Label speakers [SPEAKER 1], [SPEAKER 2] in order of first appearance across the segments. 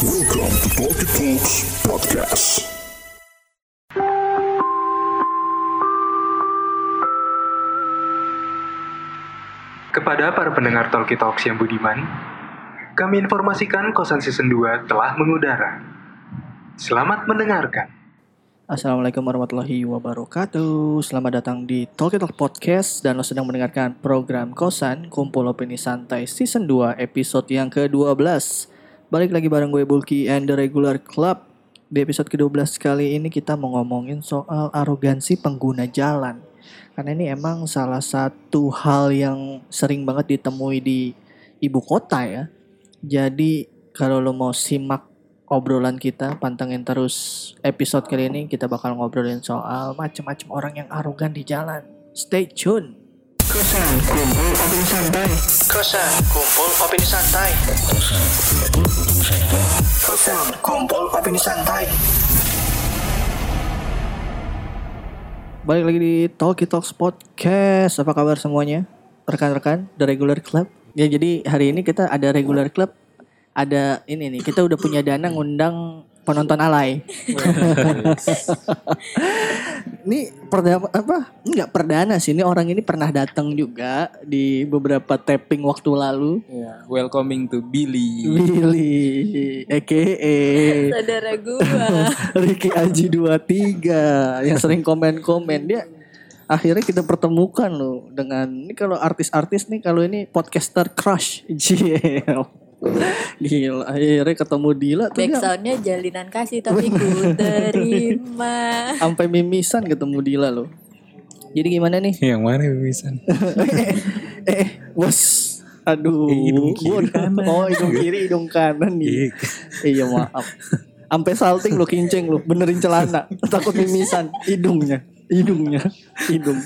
[SPEAKER 1] Welcome to Talkie Talks Podcast.
[SPEAKER 2] Kepada para pendengar Talkie Talks yang budiman, kami informasikan kosan season 2 telah mengudara. Selamat mendengarkan.
[SPEAKER 3] Assalamualaikum warahmatullahi wabarakatuh Selamat datang di Talk Talk Podcast Dan lo sedang mendengarkan program Kosan Kumpul Opini Santai Season 2 episode yang ke-12 Balik lagi bareng gue Bulky and the Regular Club. Di episode ke-12 kali ini kita mau ngomongin soal arogansi pengguna jalan. Karena ini emang salah satu hal yang sering banget ditemui di ibu kota ya. Jadi kalau lo mau simak obrolan kita pantengin terus episode kali ini kita bakal ngobrolin soal macam-macam orang yang arogan di jalan. Stay tune kosan kumpul opini santai. Kosan kumpul opini santai. Kosan kumpul opini santai. Balik lagi di Talkie Talks Podcast. Apa kabar semuanya? Rekan-rekan The Regular Club. Ya jadi hari ini kita ada Regular Club. Ada ini nih kita udah punya dana ngundang penonton alay. ini perdana apa? Enggak perdana sih. Ini orang ini pernah datang juga di beberapa tapping waktu lalu.
[SPEAKER 4] Ya, welcoming to Billy.
[SPEAKER 3] Billy, EKE
[SPEAKER 5] saudara gua
[SPEAKER 3] Ricky Aji 23 yang sering komen-komen dia akhirnya kita pertemukan loh dengan ini kalau artis-artis nih kalau ini podcaster crush Gila, akhirnya ketemu Dila tuh
[SPEAKER 5] backsoundnya jalinan kasih tapi ku terima
[SPEAKER 3] sampai mimisan ketemu Dila loh. Jadi gimana nih?
[SPEAKER 4] Yang mana Bibisan?
[SPEAKER 3] eh, eh, bos. Aduh,
[SPEAKER 4] Eh, hidung kiri, kanan.
[SPEAKER 3] Oh, hidung kiri, hidung kanan nih. iya, maaf. Sampai salting lo kinceng lo, benerin celana. Takut mimisan hidungnya, hidungnya, hidung.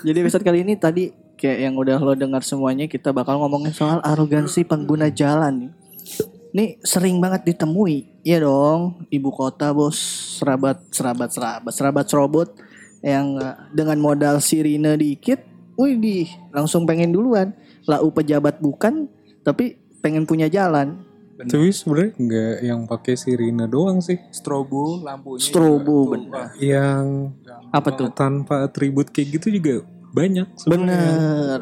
[SPEAKER 3] Jadi episode kali ini tadi kayak yang udah lo dengar semuanya kita bakal ngomongin soal arogansi pengguna jalan nih. Ini sering banget ditemui, iya dong, ibu kota bos, serabat, serabat, serabat, serabat serobot yang eh, dengan modal sirine dikit, wih di langsung pengen duluan. Lau pejabat bukan, tapi pengen punya jalan.
[SPEAKER 4] Tapi sebenarnya nggak yang pakai sirine doang sih.
[SPEAKER 6] strobo lampunya
[SPEAKER 3] Strobo, bener.
[SPEAKER 6] wah,
[SPEAKER 4] Yang
[SPEAKER 3] Apa tuh?
[SPEAKER 4] tanpa atribut kayak gitu juga banyak. sebenarnya.
[SPEAKER 3] Bener,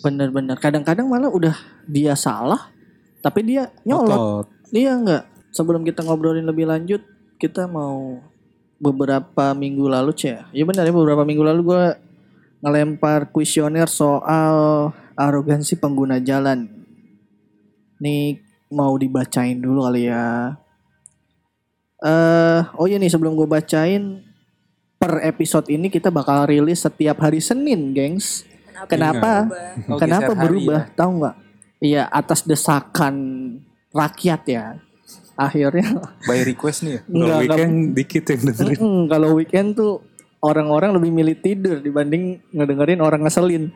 [SPEAKER 3] bener, bener. Kadang-kadang malah udah dia salah, tapi dia nyolot.
[SPEAKER 4] Otot.
[SPEAKER 3] Iya enggak. Sebelum kita ngobrolin lebih lanjut, kita mau beberapa minggu lalu cek. Ya benar ya beberapa minggu lalu gue ngelempar kuesioner soal arogansi pengguna jalan. Nih mau dibacain dulu kali ya. Eh, oh iya nih sebelum gue bacain per episode ini kita bakal rilis setiap hari Senin, gengs. Kenapa?
[SPEAKER 5] berubah?
[SPEAKER 3] Kenapa
[SPEAKER 6] geser hari
[SPEAKER 3] berubah? Tahu nggak? Iya, atas desakan rakyat ya. Akhirnya
[SPEAKER 6] by request nih ya
[SPEAKER 4] Kalau
[SPEAKER 3] Enggak,
[SPEAKER 4] weekend dikit yang dengerin.
[SPEAKER 3] Kalau weekend tuh orang-orang lebih milih tidur dibanding ngedengerin orang ngeselin.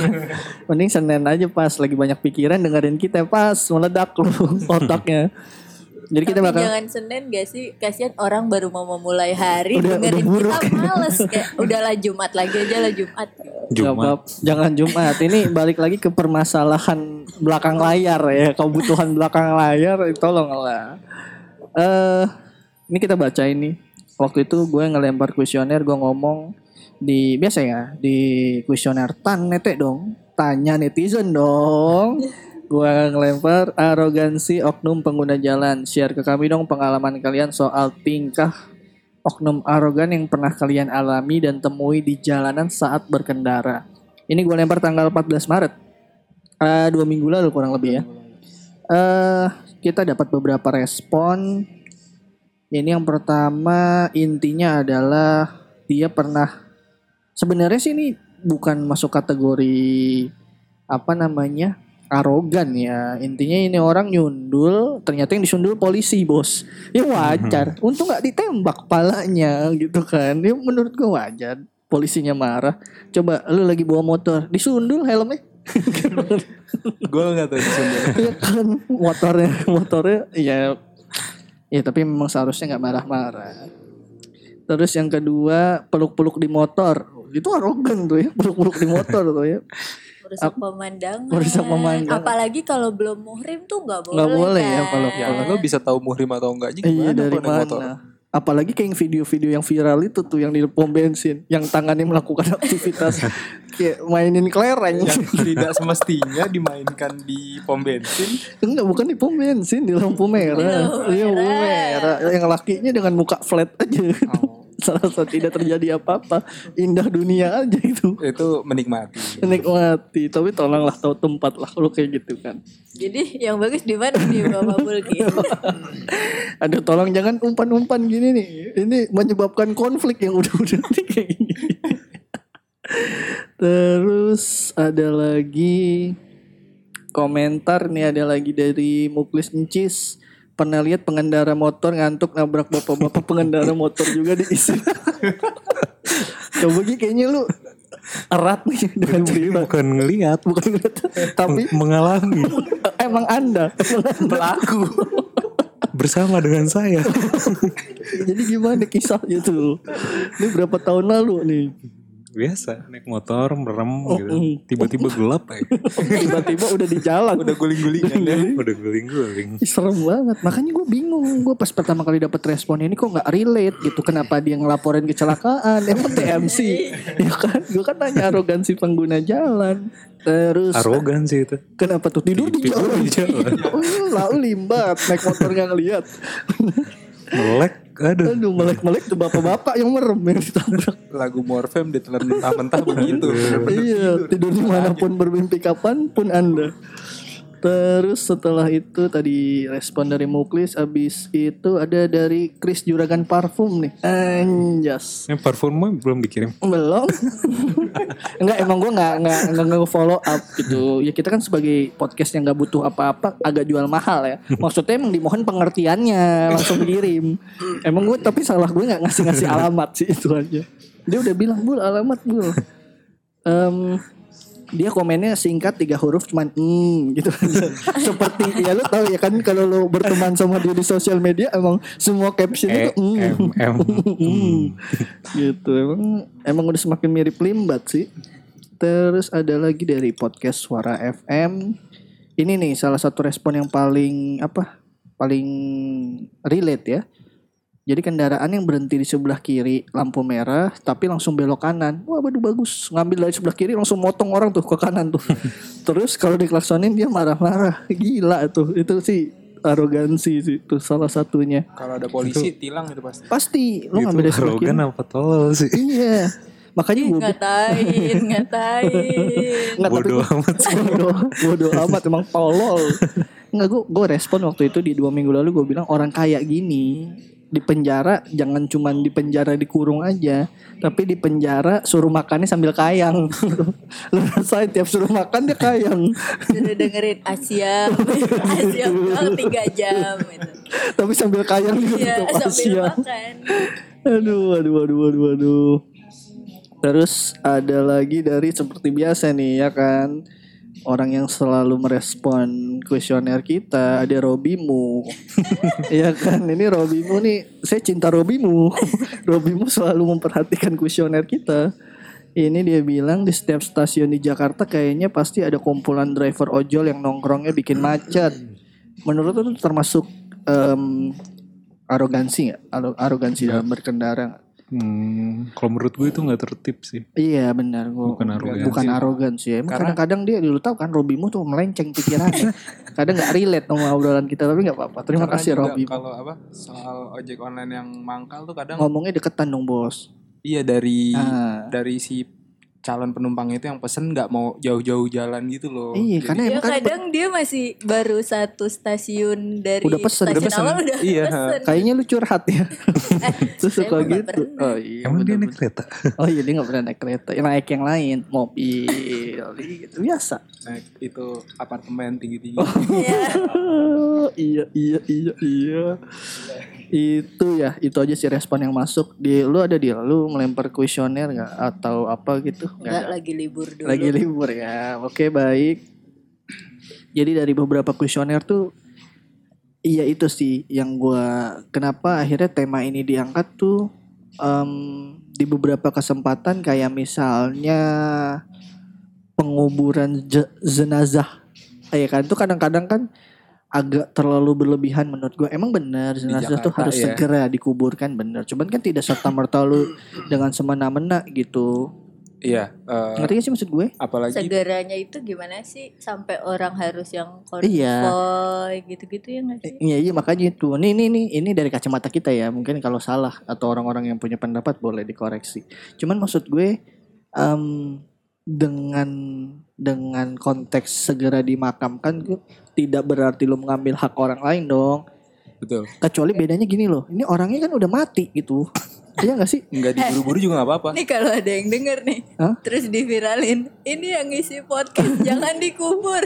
[SPEAKER 3] Mending Senin aja pas lagi banyak pikiran dengerin kita pas meledak lu otaknya. Jadi kita
[SPEAKER 5] Tapi
[SPEAKER 3] bakal
[SPEAKER 5] jangan Senin gak sih Kasian orang baru mau memulai hari
[SPEAKER 3] Udah-
[SPEAKER 5] Dengerin
[SPEAKER 3] udah buruk.
[SPEAKER 5] kita males Kayak udahlah Jumat lagi aja lah Jumat
[SPEAKER 4] Jumat.
[SPEAKER 3] jangan Jumat. Ini balik lagi ke permasalahan belakang layar ya, kebutuhan belakang layar tolonglah. Eh, ini kita baca ini. Waktu itu gue ngelempar kuesioner, gue ngomong di biasa ya di kuesioner tan nete dong, tanya netizen dong. Gue ngelempar arogansi oknum pengguna jalan. Share ke kami dong pengalaman kalian soal tingkah oknum arogan yang pernah kalian alami dan temui di jalanan saat berkendara. Ini gue lempar tanggal 14 Maret. Eh, dua minggu lalu kurang lebih ya. Eh kita dapat beberapa respon. Ini yang pertama intinya adalah dia pernah sebenarnya sih ini bukan masuk kategori apa namanya arogan ya. Intinya ini orang nyundul ternyata yang disundul polisi bos. Ya wajar. Untung nggak ditembak palanya gitu kan. Ya menurut gue wajar. Polisinya marah. Coba lu lagi bawa motor. Disundul helmnya.
[SPEAKER 6] Gue nggak tahu disundul.
[SPEAKER 3] Iya kan motornya motornya ya ya tapi memang seharusnya nggak marah-marah. Terus yang kedua peluk-peluk di motor. Itu arogan tuh ya peluk-peluk di motor tuh ya
[SPEAKER 5] merusak pemandangan.
[SPEAKER 3] merusak pemandangan.
[SPEAKER 5] Apalagi kalau belum muhrim tuh nggak boleh.
[SPEAKER 3] Nggak boleh ya
[SPEAKER 5] kan?
[SPEAKER 3] kalau
[SPEAKER 6] Ya, lo bisa tahu muhrim atau enggaknya gimana
[SPEAKER 3] Iya dari
[SPEAKER 6] naik motor?
[SPEAKER 3] mana? Apalagi kayak video-video yang viral itu tuh yang di pom bensin, yang tangannya melakukan aktivitas kayak mainin kelereng.
[SPEAKER 6] Yang tidak semestinya dimainkan di pom bensin.
[SPEAKER 3] Enggak, bukan di pom bensin, di lampu merah. Iya, lampu
[SPEAKER 5] merah.
[SPEAKER 3] merah. Yang lakinya dengan muka flat aja.
[SPEAKER 6] Oh.
[SPEAKER 3] Salah satu tidak terjadi apa-apa. Indah dunia aja itu.
[SPEAKER 6] Itu menikmati.
[SPEAKER 3] Menikmati, tapi tolonglah tahu tempat lah kalau kayak gitu kan.
[SPEAKER 5] Jadi yang bagus di mana nih Bapak Bulki?
[SPEAKER 3] Ada tolong jangan umpan-umpan gini nih. Ini menyebabkan konflik yang udah-udah nih kayak gini. Terus ada lagi komentar nih ada lagi dari Muklis Encis. Pernah lihat pengendara motor ngantuk nabrak bapak-bapak pengendara motor juga diisi. Coba Gi, kayaknya lu erat nih dengan cerita.
[SPEAKER 4] Bukan ngelihat,
[SPEAKER 3] Bukan ngeliat, tapi
[SPEAKER 4] mengalami
[SPEAKER 3] emang anda pelaku.
[SPEAKER 4] bersama dengan saya.
[SPEAKER 3] Jadi gimana kisahnya tuh? Ini berapa tahun lalu nih?
[SPEAKER 4] Biasa naik motor merem
[SPEAKER 3] Oh,
[SPEAKER 4] gitu.
[SPEAKER 3] mm.
[SPEAKER 4] Tiba-tiba gelap ya.
[SPEAKER 3] Tiba-tiba udah di jalan.
[SPEAKER 6] Udah guling-gulingan ya.
[SPEAKER 4] Udah guling-guling.
[SPEAKER 3] Ih, Serem banget. Makanya gue bingung. Gue pas pertama kali dapet respon ini kok nggak relate gitu. Kenapa dia ngelaporin kecelakaan? Emang TMC? ya kan? Gue kan tanya arogansi pengguna jalan. Terus
[SPEAKER 4] Arogan sih itu.
[SPEAKER 3] kenapa tuh tidur di
[SPEAKER 4] Tidur
[SPEAKER 3] jalan?
[SPEAKER 4] di jalan.
[SPEAKER 3] Oh, lalu limbat naik motor nggak ngeliat.
[SPEAKER 4] Melek, aduh.
[SPEAKER 3] Aduh melek-melek tuh bapak-bapak yang merem yang ditabrak.
[SPEAKER 6] Lagu Morfem ditelan mentah-mentah begitu.
[SPEAKER 3] iya, tidur di mana pun bermimpi kapan pun anda. Terus setelah itu tadi respon dari Muklis, abis itu ada dari Chris Juragan Parfum nih. Anjas.
[SPEAKER 4] Yang parfumnya belum dikirim.
[SPEAKER 3] Belum. Enggak emang gue nggak nggak nggak follow up gitu. Ya kita kan sebagai podcast yang nggak butuh apa-apa, agak jual mahal ya. Maksudnya emang dimohon pengertiannya langsung dikirim. Emang gue tapi salah gue nggak ngasih ngasih alamat sih itu aja. Dia udah bilang bul alamat bul. Em, dia komennya singkat tiga huruf cuman hmm gitu seperti ya lu tahu ya kan kalau lu berteman sama dia di sosial media emang semua caption
[SPEAKER 4] E,
[SPEAKER 3] itu hmm.
[SPEAKER 4] M, M.
[SPEAKER 3] Hmm. gitu emang emang udah semakin mirip limbat sih terus ada lagi dari podcast suara FM ini nih salah satu respon yang paling apa paling relate ya jadi kendaraan yang berhenti di sebelah kiri lampu merah tapi langsung belok kanan wah waduh bagus ngambil dari sebelah kiri langsung motong orang tuh ke kanan tuh terus kalau diklaksonin dia marah-marah gila tuh itu sih arogansi sih itu salah satunya
[SPEAKER 6] Kalau ada polisi tilang itu pasti.
[SPEAKER 3] pasti lu
[SPEAKER 4] Itu
[SPEAKER 3] ngambil dari sebelah kiri
[SPEAKER 4] arogan apa tolol sih.
[SPEAKER 3] Iya. Makanya gue
[SPEAKER 5] ngatain, ngatain.
[SPEAKER 3] Nggak,
[SPEAKER 4] Bodoh
[SPEAKER 3] gua-
[SPEAKER 4] amat sih.
[SPEAKER 3] bodoh, bodoh amat emang tolol. Enggak gue gue respon waktu itu di dua minggu lalu gue bilang orang kaya gini di penjara jangan cuman di penjara dikurung aja tapi di penjara suruh makannya sambil kayang lu rasain tiap suruh makan dia kayang
[SPEAKER 5] Sudah dengerin Asia, Asia tiga jam itu.
[SPEAKER 3] tapi sambil kayang juga
[SPEAKER 5] Iya,
[SPEAKER 3] tetap
[SPEAKER 5] sambil
[SPEAKER 3] Asia.
[SPEAKER 5] makan.
[SPEAKER 3] Aduh, aduh, aduh, aduh, aduh. Terus ada lagi dari seperti biasa nih ya kan. Orang yang selalu merespon kuesioner kita ada Robimu. Iya kan, ini Robimu nih, saya cinta Robimu. Robimu selalu memperhatikan kuesioner kita. Ini dia bilang di setiap stasiun di Jakarta kayaknya pasti ada kumpulan driver ojol yang nongkrongnya bikin macet. Menurut itu termasuk em, arogansi nggak? Aro- Arogansi dalam berkendara nggak?
[SPEAKER 4] Hmm, kalau menurut gue itu nggak tertib sih.
[SPEAKER 3] Iya benar gua
[SPEAKER 4] Bukan arogansi.
[SPEAKER 3] Bukan arogansi ya. Emang
[SPEAKER 6] Karena-
[SPEAKER 3] kadang-kadang dia dulu tahu kan Robimu tuh melenceng pikirannya. kadang nggak relate sama obrolan kita tapi nggak apa-apa. Terima
[SPEAKER 6] Karena
[SPEAKER 3] kasih Robi.
[SPEAKER 6] Kalau apa soal ojek online yang mangkal tuh kadang
[SPEAKER 3] Ngomongnya deketan dong bos.
[SPEAKER 6] iya dari
[SPEAKER 3] Ah.
[SPEAKER 6] dari si calon penumpang itu yang pesen nggak mau jauh-jauh jalan gitu loh.
[SPEAKER 3] Iya
[SPEAKER 6] Jadi-
[SPEAKER 3] karena
[SPEAKER 5] Ya
[SPEAKER 3] emang kan
[SPEAKER 5] kadang dia masih baru satu stasiun dari
[SPEAKER 3] Udah pesen,
[SPEAKER 5] stasiun
[SPEAKER 3] udah
[SPEAKER 6] pesen.
[SPEAKER 5] awal udah
[SPEAKER 6] Iya.
[SPEAKER 5] pesen.
[SPEAKER 3] kayaknya lu curhat ya. Terus
[SPEAKER 5] saya
[SPEAKER 3] suka gitu. Oh iya.
[SPEAKER 4] Emang dia naik kereta?
[SPEAKER 3] Oh iya dia nggak pernah naik kereta. Yang naik yang lain mobil gitu biasa.
[SPEAKER 6] naik itu apartemen tinggi-tinggi.
[SPEAKER 3] Oh. iya iya iya iya. Itu ya, itu aja sih respon yang masuk. Di lu ada di lu melempar kuesioner nggak atau apa gitu? Nggak
[SPEAKER 5] lagi libur dulu.
[SPEAKER 3] Lagi libur ya. Oke, baik. Jadi dari beberapa kuesioner tuh iya itu sih yang gua kenapa akhirnya tema ini diangkat tuh em, di beberapa kesempatan kayak misalnya penguburan je- jenazah ya kan itu kadang-kadang kan agak terlalu berlebihan menurut gue emang benar jenazah tuh harus
[SPEAKER 6] ya.
[SPEAKER 3] segera dikuburkan benar cuman kan tidak serta merta lu dengan semena-mena gitu
[SPEAKER 6] Iya, eh,
[SPEAKER 3] ngerti gak sih maksud gue
[SPEAKER 6] apalagi
[SPEAKER 5] Segeranya itu gimana sih sampai orang harus yang
[SPEAKER 3] Iya.
[SPEAKER 5] konvoy gitu-gitu ya nggak sih?
[SPEAKER 3] Iya iya makanya itu. Nih nih nih ini dari kacamata kita ya. Mungkin kalau salah atau orang-orang yang punya pendapat boleh dikoreksi. Cuman maksud gue em, dengan dengan konteks segera dimakamkan tidak berarti lo mengambil hak orang lain dong.
[SPEAKER 6] betul.
[SPEAKER 3] Kecuali bedanya gini loh. Ini orangnya kan udah mati gitu. Iya gak sih?
[SPEAKER 6] Enggak diburu-buru juga nggak apa-apa.
[SPEAKER 5] Nih kalau ada yang denger nih,
[SPEAKER 3] Hah?
[SPEAKER 5] terus diviralin, ini yang ngisi podcast jangan dikubur,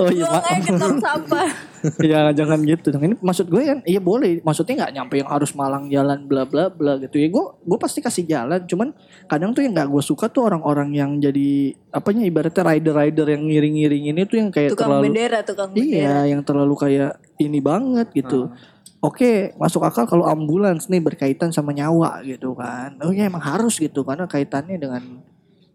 [SPEAKER 3] Oh iya
[SPEAKER 5] buang aja ke tong sampah.
[SPEAKER 3] ya jangan gitu dong. Ini maksud gue kan iya boleh. Maksudnya nggak nyampe yang harus malang jalan bla bla bla gitu ya. Gue gue pasti kasih jalan. Cuman kadang tuh yang nggak gue suka tuh orang-orang yang jadi apanya ibaratnya rider-rider yang ngiring-ngiring ini tuh yang kayak
[SPEAKER 5] Tukang
[SPEAKER 3] terlalu
[SPEAKER 5] bendera, tukang bendera.
[SPEAKER 3] iya yang terlalu kayak ini banget gitu. Oke, masuk akal kalau ambulans nih berkaitan sama nyawa gitu kan. Oh ya emang harus gitu karena kaitannya dengan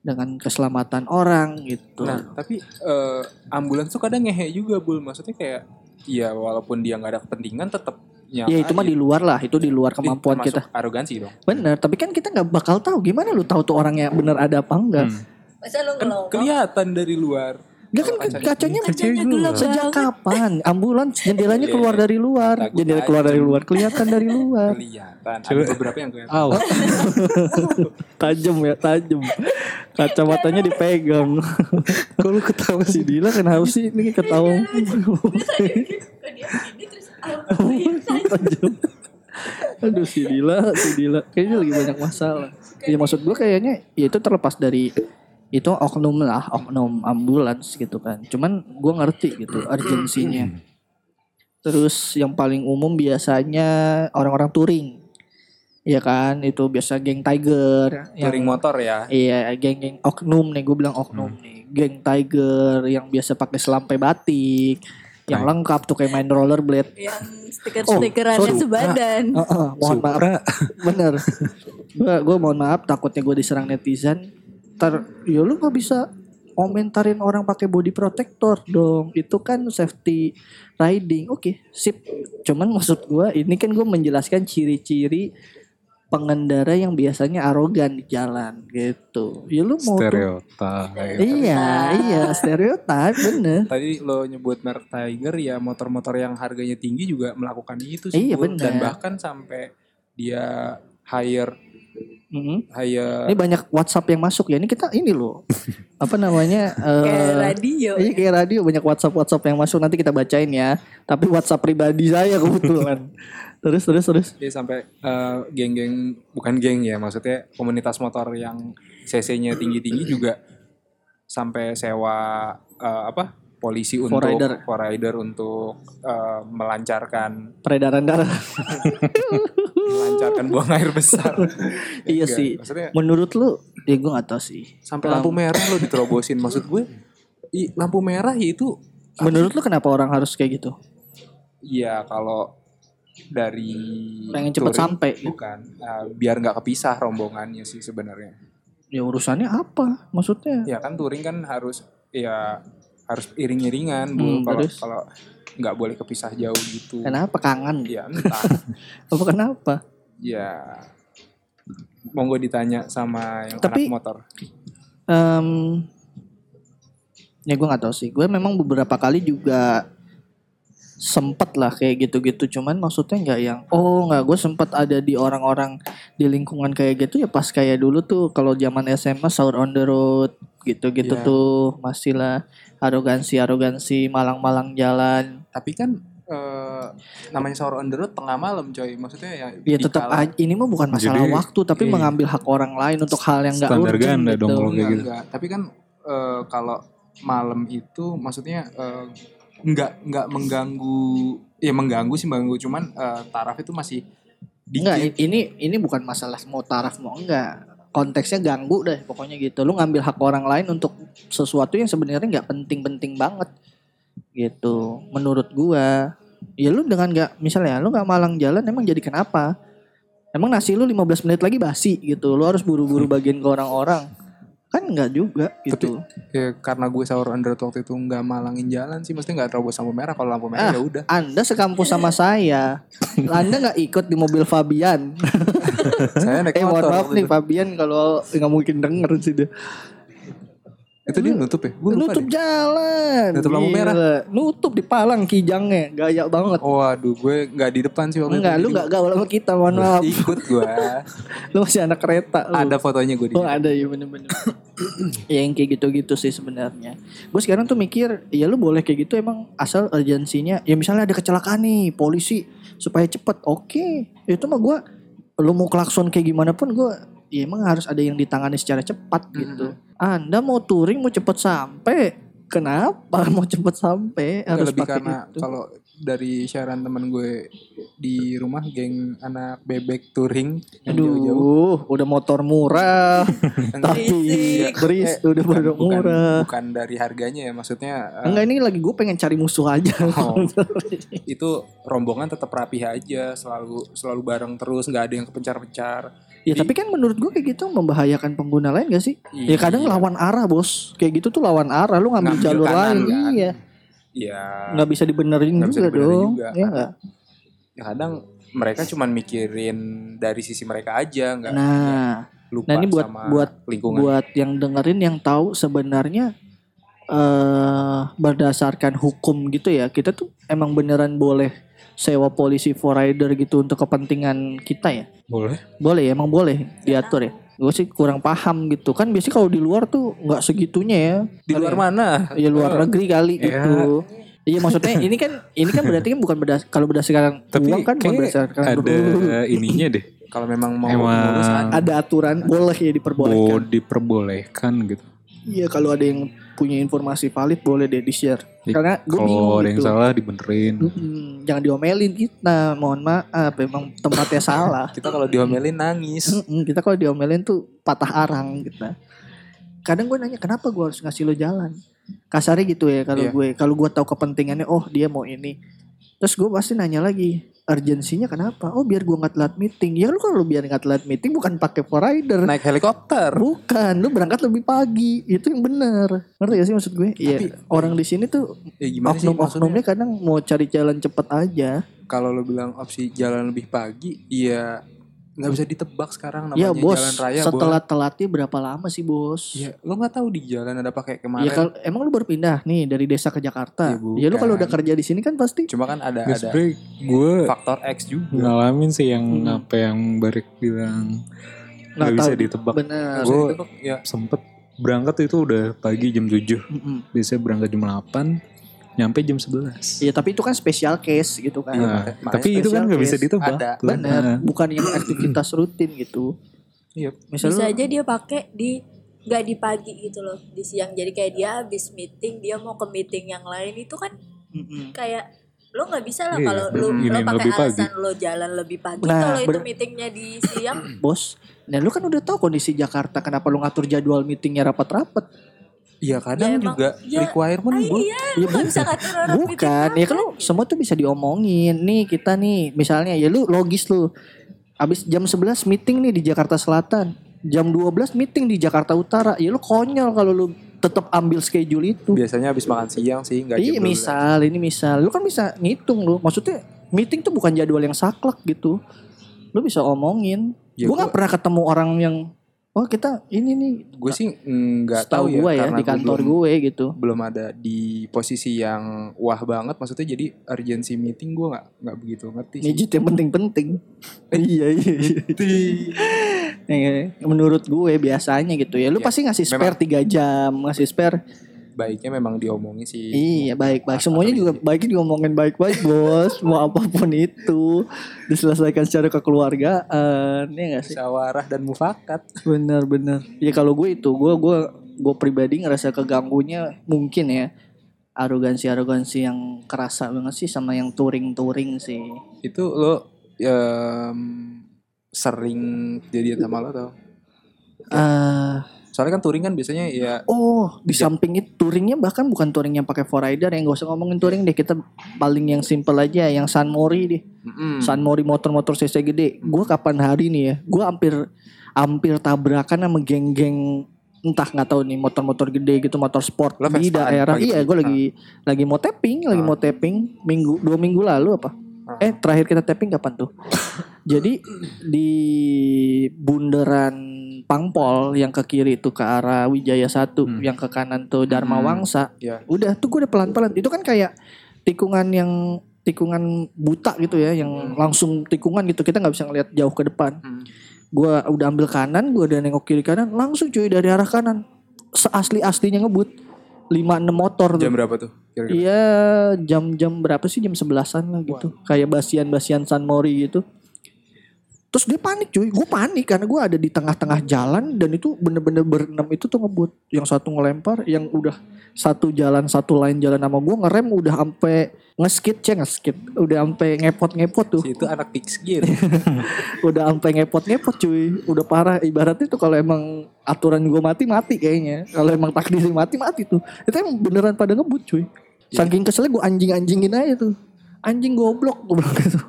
[SPEAKER 3] dengan keselamatan orang gitu.
[SPEAKER 6] Nah, tapi eh, ambulans tuh kadang ngehe juga, Bul. Maksudnya kayak ya walaupun dia nggak ada kepentingan tetap
[SPEAKER 3] ya itu mah di luar lah, itu di luar kemampuan kita.
[SPEAKER 6] arogansi dong.
[SPEAKER 3] Bener, tapi kan kita nggak bakal tahu gimana lu tahu tuh orangnya bener ada apa enggak.
[SPEAKER 6] Hmm.
[SPEAKER 5] Masa lu
[SPEAKER 6] Kan kelihatan dari luar.
[SPEAKER 3] Gak kan
[SPEAKER 6] Kalau
[SPEAKER 3] kacanya,
[SPEAKER 5] Kacanya gelap
[SPEAKER 3] sejak kapan ambulans jendelanya
[SPEAKER 6] Iya.
[SPEAKER 3] keluar dari luar,
[SPEAKER 6] Takut
[SPEAKER 3] jendela keluar dari luar, kelihatan dari luar.
[SPEAKER 6] Kelihatan. Ada beberapa yang kelihatan.
[SPEAKER 4] Aw.
[SPEAKER 3] Tajam ya, tajam. Kacamatanya dipegang.
[SPEAKER 4] Kok lu ketawa
[SPEAKER 3] si Dila kenapa sih ini ketawa?
[SPEAKER 5] Dia gini terus
[SPEAKER 3] tajam. Aduh si Dila, si Dila kayaknya lagi banyak masalah. Ya maksud gue kayaknya ya itu terlepas dari itu oknum lah, oknum ambulans gitu kan. Cuman gue ngerti gitu urgensinya. Terus yang paling umum biasanya orang-orang touring. Iya kan, itu biasa geng Tiger yang
[SPEAKER 6] Touring motor ya.
[SPEAKER 3] Iya, geng-geng oknum nih, gue bilang oknum nih. Geng Tiger yang biasa pakai selampai batik, yang lengkap tuh kayak main rollerblade.
[SPEAKER 5] yang stiker-stikerannya
[SPEAKER 3] Oh,
[SPEAKER 5] sebadan.
[SPEAKER 3] Heeh, mohon maaf. Bener. Gue mohon maaf takutnya gue diserang netizen. Ntar ya lu nggak bisa komentarin orang pakai body protector dong. Itu kan safety riding. Oke, sip. Cuman maksud gue ini kan gue menjelaskan ciri-ciri pengendara yang biasanya arogan di jalan gitu. Ya lu mau tuh-
[SPEAKER 4] Stereotip.
[SPEAKER 3] Iya, iya, stereotip bener.
[SPEAKER 6] Tadi lo nyebut merek Tiger ya motor-motor yang harganya tinggi juga melakukan itu sih.
[SPEAKER 3] Iya.
[SPEAKER 6] Dan bahkan sampai dia hire
[SPEAKER 3] Mhm.
[SPEAKER 6] hire
[SPEAKER 3] Ini banyak WhatsApp yang masuk ya. Ini kita ini loh. Apa namanya? eh,
[SPEAKER 5] Kayak radio.
[SPEAKER 3] Iya kayak radio banyak WhatsApp WhatsApp yang masuk nanti kita bacain ya. Tapi WhatsApp pribadi saya kebetulan. terus terus terus.
[SPEAKER 6] dia sampai eh, geng-geng bukan geng ya maksudnya komunitas motor yang cc-nya tinggi-tinggi juga sampai sewa eh, apa polisi untuk
[SPEAKER 3] rider.
[SPEAKER 6] for rider untuk eh, melancarkan
[SPEAKER 3] Peredaran darah.
[SPEAKER 6] melancarkan buang air besar.
[SPEAKER 3] iya
[SPEAKER 6] Enggak,
[SPEAKER 3] sih.
[SPEAKER 6] Maksudnya
[SPEAKER 3] Menurut lu, ya gue gak tahu sih.
[SPEAKER 6] sampai lampu merah lo diterobosin maksud gue i, lampu merah ya itu
[SPEAKER 3] Menurut lu kenapa orang harus kayak gitu?
[SPEAKER 6] ya kalau dari
[SPEAKER 3] Pengen cepet
[SPEAKER 6] touring,
[SPEAKER 3] sampai.
[SPEAKER 6] bukan eh, biar nggak kepisah rombongannya sih sebenarnya
[SPEAKER 3] Ya urusannya apa? Maksudnya?
[SPEAKER 6] ya kan touring kan harus ya harus iring-iringan
[SPEAKER 3] Hmm,
[SPEAKER 6] kalau kalau nggak boleh kepisah jauh gitu
[SPEAKER 3] Kenapa kangen?
[SPEAKER 6] ya entah
[SPEAKER 3] Apa kenapa?
[SPEAKER 6] Ya monggo ditanya sama yang
[SPEAKER 3] Tapi-
[SPEAKER 6] anak motor
[SPEAKER 3] Em, ya gue nggak tahu sih. Gue memang beberapa kali juga sempet lah kayak gitu-gitu. Cuman maksudnya nggak yang oh nggak gue sempet ada di orang-orang di lingkungan kayak gitu ya pas kayak dulu tuh kalau zaman SMA sahur on the road gitu-gitu
[SPEAKER 6] Iya.
[SPEAKER 3] tuh masih lah arogansi arogansi malang-malang jalan.
[SPEAKER 6] tapi kan eh, namanya sahur on the road tengah malam coy maksudnya ya
[SPEAKER 3] Ya tetap aja ini mah bukan masalah
[SPEAKER 4] Jadi,
[SPEAKER 3] waktu tapi
[SPEAKER 6] iya.
[SPEAKER 3] mengambil hak orang lain untuk hal yang nggak urgent
[SPEAKER 4] ganda
[SPEAKER 3] gitu.
[SPEAKER 4] dong kalau kayak
[SPEAKER 6] Enggak,
[SPEAKER 4] gitu.
[SPEAKER 6] enggak. Tapi kan eh, kalau malam itu maksudnya eh, enggak enggak mengganggu ya mengganggu sih mengganggu cuman eh, taraf itu masih
[SPEAKER 3] Enggak,
[SPEAKER 6] dikit.
[SPEAKER 3] i- ini ini bukan masalah mau taraf mau enggak. Konteksnya ganggu deh pokoknya gitu. Lu ngambil hak orang lain untuk sesuatu yang sebenarnya nggak penting-penting banget. Gitu. Menurut gua, ya lu dengan nggak misalnya lu nggak malang jalan emang jadi kenapa? Emang nasi lu 15 menit lagi basi gitu. Lu harus buru-buru bagian ke orang-orang. Kan enggak juga gitu.
[SPEAKER 6] Ya, karena gue sahur under waktu itu nggak malangin jalan sih, mesti nggak terobos lampu merah. Kalau lampu merah
[SPEAKER 3] Ah.
[SPEAKER 6] ya udah.
[SPEAKER 3] Anda sekampus sama saya. Anda nggak ikut di mobil Fabian.
[SPEAKER 6] Saya naik
[SPEAKER 3] eh mohon
[SPEAKER 6] motor.
[SPEAKER 3] maaf nih. Fabian kalau nggak mungkin denger sih dia.
[SPEAKER 6] Itu dia nutup ya? Lupa
[SPEAKER 3] Nutup
[SPEAKER 6] deh.
[SPEAKER 3] jalan.
[SPEAKER 6] Nutup lampu merah.
[SPEAKER 3] Nutup di palang kijangnya. Gaya banget.
[SPEAKER 6] Oh, waduh, gue nggak di depan sih waktu
[SPEAKER 3] Enggak, lu nggak gaul sama kita, mohon maaf.
[SPEAKER 6] Ikut gue.
[SPEAKER 3] lu masih anak kereta. Lu.
[SPEAKER 6] Ada fotonya gue di
[SPEAKER 3] Oh ada ya bener-bener Ya yang kayak gitu-gitu sih sebenarnya Gue sekarang tuh mikir Ya lu boleh kayak gitu emang asal urgensinya Ya misalnya ada kecelakaan nih Polisi Supaya cepet Oke Itu mah gue Lu mau klakson kayak gimana pun gue Ya emang harus ada yang ditangani secara cepat gitu. Anda mau touring mau cepet sampai Kenapa mau cepet sampai Harus
[SPEAKER 6] lebih
[SPEAKER 3] pakai
[SPEAKER 6] karena
[SPEAKER 3] itu?
[SPEAKER 6] kalau dari siaran teman gue di rumah geng anak bebek touring yang jauh-jauh.
[SPEAKER 3] Aduh Udah motor murah. Tapi. Beris
[SPEAKER 6] Eh,
[SPEAKER 3] Udah
[SPEAKER 6] bukan,
[SPEAKER 3] murah.
[SPEAKER 6] bukan dari harganya ya maksudnya eh,
[SPEAKER 3] Enggak ini lagi gue pengen cari musuh aja.
[SPEAKER 6] Oh. itu rombongan tetap rapi aja selalu selalu bareng terus nggak ada yang kepencar-pencar
[SPEAKER 3] Ya
[SPEAKER 6] Jadi-
[SPEAKER 3] tapi kan menurut gue kayak gitu membahayakan pengguna lain gak sih? Ya kadang
[SPEAKER 6] Iya.
[SPEAKER 3] lawan arah bos. Kayak gitu tuh lawan arah. Lu ngambil,
[SPEAKER 6] Ngambil
[SPEAKER 3] jalur
[SPEAKER 6] kanan,
[SPEAKER 3] lain.
[SPEAKER 6] kan?
[SPEAKER 3] Iya.
[SPEAKER 6] ya
[SPEAKER 3] Nggak bisa dibenerin
[SPEAKER 6] bisa
[SPEAKER 3] juga
[SPEAKER 6] dibenerin
[SPEAKER 3] dong.
[SPEAKER 6] juga,
[SPEAKER 3] Iya nggak?
[SPEAKER 6] ya kadang mereka cuman mikirin dari sisi mereka aja nggak
[SPEAKER 3] Nah,
[SPEAKER 6] lupa
[SPEAKER 3] nah ini buat
[SPEAKER 6] sama
[SPEAKER 3] buat
[SPEAKER 6] lingkungan
[SPEAKER 3] buat yang dengerin yang tahu sebenarnya eh berdasarkan hukum gitu ya. Kita tuh emang beneran boleh sewa polisi for rider gitu untuk kepentingan kita ya.
[SPEAKER 4] Boleh.
[SPEAKER 3] Boleh ya, emang boleh diatur ya. Gue sih kurang paham gitu kan biasanya kalau di luar tuh nggak segitunya ya.
[SPEAKER 6] di luar mana
[SPEAKER 3] ya luar negeri kali
[SPEAKER 4] Ya.
[SPEAKER 3] gitu. Iya maksudnya ini kan ini kan berarti kan bukan berdas kalau berdasarkan
[SPEAKER 4] Tapi
[SPEAKER 3] uang kan bukan berdasarkan
[SPEAKER 4] ada ininya deh.
[SPEAKER 6] kalau memang mau
[SPEAKER 4] Emang
[SPEAKER 3] ada aturan boleh ya diperbolehkan.
[SPEAKER 4] diperbolehkan gitu.
[SPEAKER 3] Iya kalau ada yang punya informasi valid boleh deh di share. Karena gue
[SPEAKER 4] Kalau
[SPEAKER 3] bingung
[SPEAKER 4] ada yang
[SPEAKER 3] gitu.
[SPEAKER 4] salah dibenerin.
[SPEAKER 3] Mm-mm, jangan diomelin kita, mohon maaf, emang tempatnya salah.
[SPEAKER 6] kita kalau diomelin nangis
[SPEAKER 3] Mm-mm, kita kalau diomelin tuh patah arang gitu. Kadang gue nanya kenapa gue harus ngasih lo jalan. Kasarnya gitu ya kalau
[SPEAKER 6] Iya.
[SPEAKER 3] gue kalau gue tahu kepentingannya oh dia mau ini. Terus gue pasti nanya lagi urgensinya kenapa? Oh biar gue nggak telat meeting. Ya lu kalau biar nggak telat meeting bukan pakai for rider.
[SPEAKER 6] naik helikopter
[SPEAKER 3] Bukan, lu berangkat lebih pagi. Itu yang benar. Ngerti gak sih maksud gue? Iya. Orang di sini tuh
[SPEAKER 6] ya
[SPEAKER 3] oknum-oknumnya kadang mau cari jalan cepet aja.
[SPEAKER 6] kalau lo bilang opsi jalan lebih pagi ya nggak bisa ditebak sekarang namanya
[SPEAKER 3] Ya bos,
[SPEAKER 6] jalan raya
[SPEAKER 3] setelah telatnya berapa lama sih bos?
[SPEAKER 6] Ya, lo nggak tahu di jalan ada pakai kemarin.
[SPEAKER 3] Ya kalau emang lu baru pindah nih dari desa ke Jakarta.
[SPEAKER 6] Ya,
[SPEAKER 3] Ya, lu kalau udah kerja di sini kan pasti.
[SPEAKER 6] Cuma kan ada
[SPEAKER 4] Nggak,
[SPEAKER 6] ada
[SPEAKER 4] gue
[SPEAKER 6] faktor X juga.
[SPEAKER 4] ngalamin sih yang
[SPEAKER 3] Hmm.
[SPEAKER 4] apa yang Barik bilang
[SPEAKER 3] Nggak
[SPEAKER 4] bisa ditebak.
[SPEAKER 3] Bener.
[SPEAKER 4] Gue
[SPEAKER 6] ya
[SPEAKER 4] sempet berangkat itu udah pagi jam 7
[SPEAKER 3] Mm-mm.
[SPEAKER 4] Biasanya berangkat jam 8 Nyampe jam 11
[SPEAKER 3] Iya tapi itu kan special case gitu kan.
[SPEAKER 6] Iya,
[SPEAKER 4] Nah,
[SPEAKER 6] makanya-
[SPEAKER 4] tapi itu kan nggak bisa ditebak
[SPEAKER 6] Ada.
[SPEAKER 4] tuh.
[SPEAKER 3] Bener,
[SPEAKER 4] Nah,
[SPEAKER 3] bukan yang aktivitas rutin gitu.
[SPEAKER 6] Iya.
[SPEAKER 3] Misalnya
[SPEAKER 5] Bisa aja dia pakai di nggak di pagi gitu loh di siang jadi kayak dia habis meeting dia mau ke meeting yang lain itu kan
[SPEAKER 3] Mm-mm.
[SPEAKER 5] kayak lo nggak bisa lah
[SPEAKER 4] Iya,
[SPEAKER 5] kalau lo
[SPEAKER 4] ini
[SPEAKER 5] lo pakai
[SPEAKER 4] lebih pagi.
[SPEAKER 5] alasan lo jalan lebih pagi
[SPEAKER 3] Nah,
[SPEAKER 5] kalau itu meetingnya di siang
[SPEAKER 3] Bos, nah lu kan udah tahu kondisi Jakarta kenapa lu ngatur jadwal meetingnya rapat-rapat?
[SPEAKER 6] Iya kadang
[SPEAKER 5] Ya, emang-
[SPEAKER 6] juga
[SPEAKER 5] ya,
[SPEAKER 6] requirement
[SPEAKER 5] ah,
[SPEAKER 6] gue.
[SPEAKER 5] iya
[SPEAKER 3] Ya
[SPEAKER 5] nggak bisa ngatur orang meeting
[SPEAKER 3] Bukan, ya kan lu
[SPEAKER 5] kapan.
[SPEAKER 3] semua tuh bisa diomongin. Nih kita nih, misalnya ya lu logis lu. Abis jam 11 meeting nih di Jakarta Selatan. Jam 12 meeting di Jakarta Utara. Ya lu konyol kalau lu tetap ambil schedule itu.
[SPEAKER 6] Biasanya habis makan siang sih nggak
[SPEAKER 3] Iya
[SPEAKER 6] jam 12.
[SPEAKER 3] misal, ini misal. Lu kan bisa ngitung lu. Maksudnya meeting tuh bukan jadwal yang saklek gitu. Lu bisa omongin.
[SPEAKER 6] Ya,
[SPEAKER 3] gue
[SPEAKER 6] gua-
[SPEAKER 3] gak pernah ketemu orang yang oh kita ini nih
[SPEAKER 6] Gue sih nggak tahu ya
[SPEAKER 3] gue ya
[SPEAKER 6] karena
[SPEAKER 3] di kantor
[SPEAKER 6] belum,
[SPEAKER 3] gue gitu.
[SPEAKER 6] belum ada di posisi yang wah banget maksudnya jadi urgency meeting gue nggak nggak begitu ngerti sih.
[SPEAKER 3] Mijit yang penting-penting. iya iya iya. Eh, Menurut gue biasanya gitu ya. Lu
[SPEAKER 6] Ya,
[SPEAKER 3] pasti ngasih spare 3 jam, ngasih spare.
[SPEAKER 6] Baiknya memang diomongin sih.
[SPEAKER 3] Iya baik-baik. Semuanya juga baiknya diomongin baik-baik bos. Mau apa pun itu diselesaikan secara kekeluargaan. Ya gak sih?
[SPEAKER 6] Musyawarah dan mufakat.
[SPEAKER 3] Bener-bener. Ya kalau gue itu gue gue gue pribadi ngerasa keganggunya mungkin ya arogansi-arogansi yang kerasa banget sih sama yang touring-touring sih.
[SPEAKER 6] Itu lo em, sering jadian sama lo tau?
[SPEAKER 3] eh
[SPEAKER 6] Soalnya kan touring kan biasanya ya
[SPEAKER 3] oh, di samping itu touringnya bahkan bukan touring yang pakai four rider yang gak usah ngomongin touring deh kita paling yang simple aja yang San Mori deh.
[SPEAKER 6] mm,
[SPEAKER 3] San Mori motor-motor CC gede. Gue kapan hari nih ya? Gue hampir hampir tabrakan sama geng-geng entah nggak tahu nih motor-motor gede gitu motor sport
[SPEAKER 6] Lo
[SPEAKER 3] di daerah iya gue lagi lagi mau tapping lagi
[SPEAKER 6] Ah.
[SPEAKER 3] mau tapping minggu dua minggu lalu apa
[SPEAKER 6] Ah.
[SPEAKER 3] eh terakhir kita tapping kapan tuh jadi di bundaran Pangpol yang ke kiri itu ke arah Wijaya satu
[SPEAKER 6] Hmm.
[SPEAKER 3] yang ke kanan tuh Dharma
[SPEAKER 6] Hmm.
[SPEAKER 3] Wangsa.
[SPEAKER 6] Ya.
[SPEAKER 3] udah tuh gue udah pelan-pelan. Itu kan kayak tikungan yang tikungan buta gitu ya yang langsung tikungan gitu. Kita nggak bisa ngeliat jauh ke depan.
[SPEAKER 6] Hmm.
[SPEAKER 3] gua udah ambil kanan gua udah nengok kiri kanan langsung cuy dari arah kanan. Seasli aslinya ngebut 5-6 motor
[SPEAKER 6] Jam
[SPEAKER 3] tuh.
[SPEAKER 6] berapa tuh?
[SPEAKER 3] Iya jam-jam berapa sih? Jam 11an lah gitu. Kayak basian-basian San Mori gitu terus dia panik cuy. Gue panik karena gue ada di tengah-tengah jalan dan itu bener-bener berenam itu tuh ngebut yang satu ngelempar yang udah satu jalan satu lain jalan sama gue ngerem udah ampe ngeskit cek ngeskit. Udah ampe ngepot-ngepot tuh.
[SPEAKER 6] Si itu anak fix gear.
[SPEAKER 3] udah sampai ngepot-ngepot cuy. Udah parah. Ibaratnya tuh kalau emang aturan gue mati mati kayaknya. Kalau emang takdir mati mati tuh. Itu emang beneran pada ngebut cuy. Saking keselnya gue anjing anjingin aja tuh. Anjing goblok gue bilang gitu.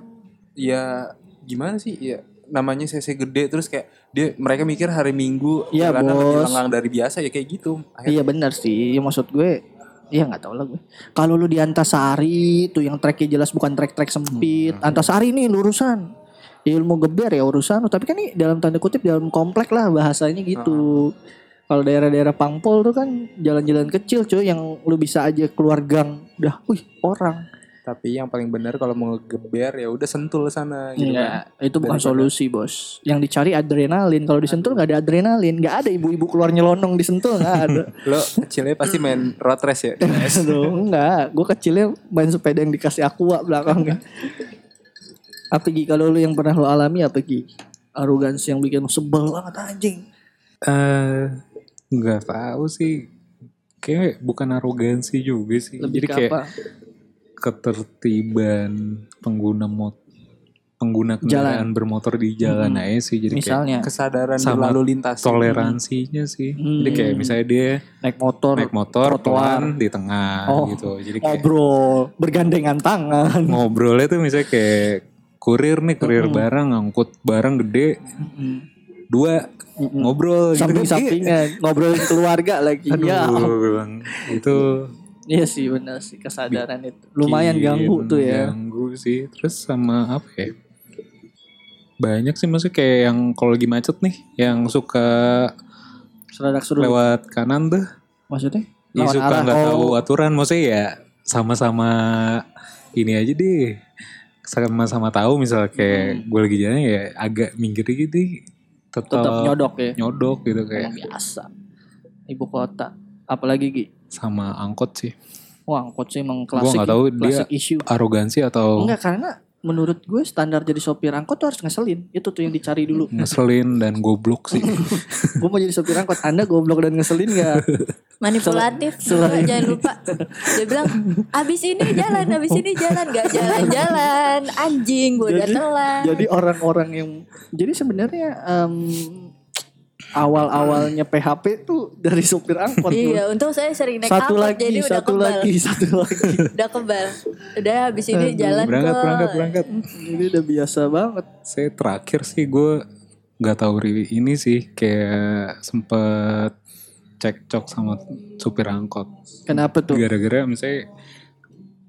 [SPEAKER 6] Ya gimana sih? Ya namanya CC gede terus kayak dia mereka mikir hari Minggu
[SPEAKER 3] Iya,
[SPEAKER 6] jalanan lebih
[SPEAKER 3] bos.
[SPEAKER 6] lengang dari biasa ya kayak gitu. Akhirnya
[SPEAKER 3] iya benar sih ya, maksud gue Iya nggak tahu lah gue. Kalau lu di Antasari tuh yang treknya jelas bukan trek-trek sempit. Antasari nih lurusan. Ilmu geber ya urusan. Tapi kan ini dalam tanda kutip dalam komplek lah bahasanya gitu. Kalau daerah-daerah Pangpol tuh kan jalan-jalan kecil cuy yang lu bisa aja keluar gang. Udah, wih orang.
[SPEAKER 6] Tapi yang paling benar kalau mau ngegeber ya udah sentul sana gitu kan.
[SPEAKER 3] Iya, itu bukan
[SPEAKER 6] Daripada-
[SPEAKER 3] solusi bos. Yang dicari adrenalin. Kalau disentul nggak ada adrenalin, nggak ada ibu-ibu keluar nyelonong disentul nggak ada.
[SPEAKER 6] Lo kecilnya pasti main road race ya.
[SPEAKER 3] Enggak. Gue kecilnya main sepeda yang dikasih aqua belakangnya. apa Gi? Kalau lu yang pernah lu alami apa Gi? Arogansi yang bikin lu sebel banget anjing.
[SPEAKER 4] Eh, nggak tahu sih. Kayak bukan arogansi juga sih.
[SPEAKER 3] Lebih
[SPEAKER 4] Jadi kayak
[SPEAKER 3] apa?
[SPEAKER 4] Ketertiban pengguna mot pengguna
[SPEAKER 3] Jalan.
[SPEAKER 4] kendaraan bermotor di jalan
[SPEAKER 3] Mm-mm.
[SPEAKER 4] aja sih. Jadi kayak
[SPEAKER 3] Misalnya
[SPEAKER 6] Kesadaran
[SPEAKER 4] Sama
[SPEAKER 6] berlalu lintas.
[SPEAKER 4] toleransinya sih. Jadi kayak
[SPEAKER 3] Hmm.
[SPEAKER 4] misalnya dia
[SPEAKER 3] naik motor,
[SPEAKER 4] naik motor
[SPEAKER 3] trotoar.
[SPEAKER 4] pelan di tengah
[SPEAKER 3] Oh,
[SPEAKER 4] gitu. Jadi kayak
[SPEAKER 3] ngobrol, bergandengan tangan.
[SPEAKER 4] ngobrolnya tuh misalnya kayak kurir nih kurir
[SPEAKER 3] Mm-mm.
[SPEAKER 4] barang ngangkut barang gede dua
[SPEAKER 3] Mm-mm.
[SPEAKER 4] ngobrol gitu kan.
[SPEAKER 3] Samping-sampingan, ngobrolin keluarga lagi.
[SPEAKER 4] Aduh,
[SPEAKER 3] Ya,
[SPEAKER 4] bilang, itu
[SPEAKER 3] iya sih benar sih kesadaran itu. Lumayan ganggu
[SPEAKER 4] bikin
[SPEAKER 3] tuh ya.
[SPEAKER 4] Ganggu sih. Terus sama apa ya? Banyak sih maksudnya kayak yang kalau lagi macet nih, yang suka
[SPEAKER 3] Seradak suruh.
[SPEAKER 4] lewat kanan tuh,
[SPEAKER 3] Maksudnya? Lawan
[SPEAKER 4] suka nggak tahu
[SPEAKER 3] Oh,
[SPEAKER 4] aturan, maksudnya ya sama-sama ini aja deh, sama-sama tahu misalnya kayak gue lagi jalan ya agak minggir gitu, tetap,
[SPEAKER 3] tetap nyodok ya.
[SPEAKER 4] nyodok gitu kayak
[SPEAKER 3] Emang biasa. Ibu kota. Apalagi Gi?
[SPEAKER 4] Sama angkot sih,
[SPEAKER 3] Wah, angkot sih emang klasik.
[SPEAKER 4] nggak tahu dia-
[SPEAKER 3] issue.
[SPEAKER 4] arogansi atau
[SPEAKER 3] Enggak karena menurut gue standar jadi sopir angkot tuh harus ngeselin. Itu tuh yang dicari dulu.
[SPEAKER 4] ngeselin dan goblok sih.
[SPEAKER 3] gue mau jadi sopir angkot. Anda goblok dan ngeselin gak?
[SPEAKER 5] manipulatif
[SPEAKER 3] Selain-
[SPEAKER 5] jangan lupa dia bilang abis ini jalan abis ini jalan nggak jalan-jalan anjing gue udah
[SPEAKER 3] Jadi-
[SPEAKER 5] telat
[SPEAKER 3] jadi orang-orang yang jadi sebenarnya em, awal-awalnya PHP tuh dari sopir angkot.
[SPEAKER 5] iya untung saya sering naik
[SPEAKER 3] satu
[SPEAKER 5] angkot
[SPEAKER 3] lagi,
[SPEAKER 5] jadi udah
[SPEAKER 3] satu
[SPEAKER 5] kebal
[SPEAKER 3] lagi, satu lagi.
[SPEAKER 5] udah kebal udah habis ini
[SPEAKER 3] Aduh,
[SPEAKER 5] jalan
[SPEAKER 4] berangkat,
[SPEAKER 5] kok.
[SPEAKER 4] berangkat, berangkat.
[SPEAKER 3] Jadi udah biasa banget.
[SPEAKER 4] Saya terakhir sih gue nggak tahu ini sih kayak sempet cekcok sama supir angkot.
[SPEAKER 3] Kenapa tuh?
[SPEAKER 4] Gara-gara misalnya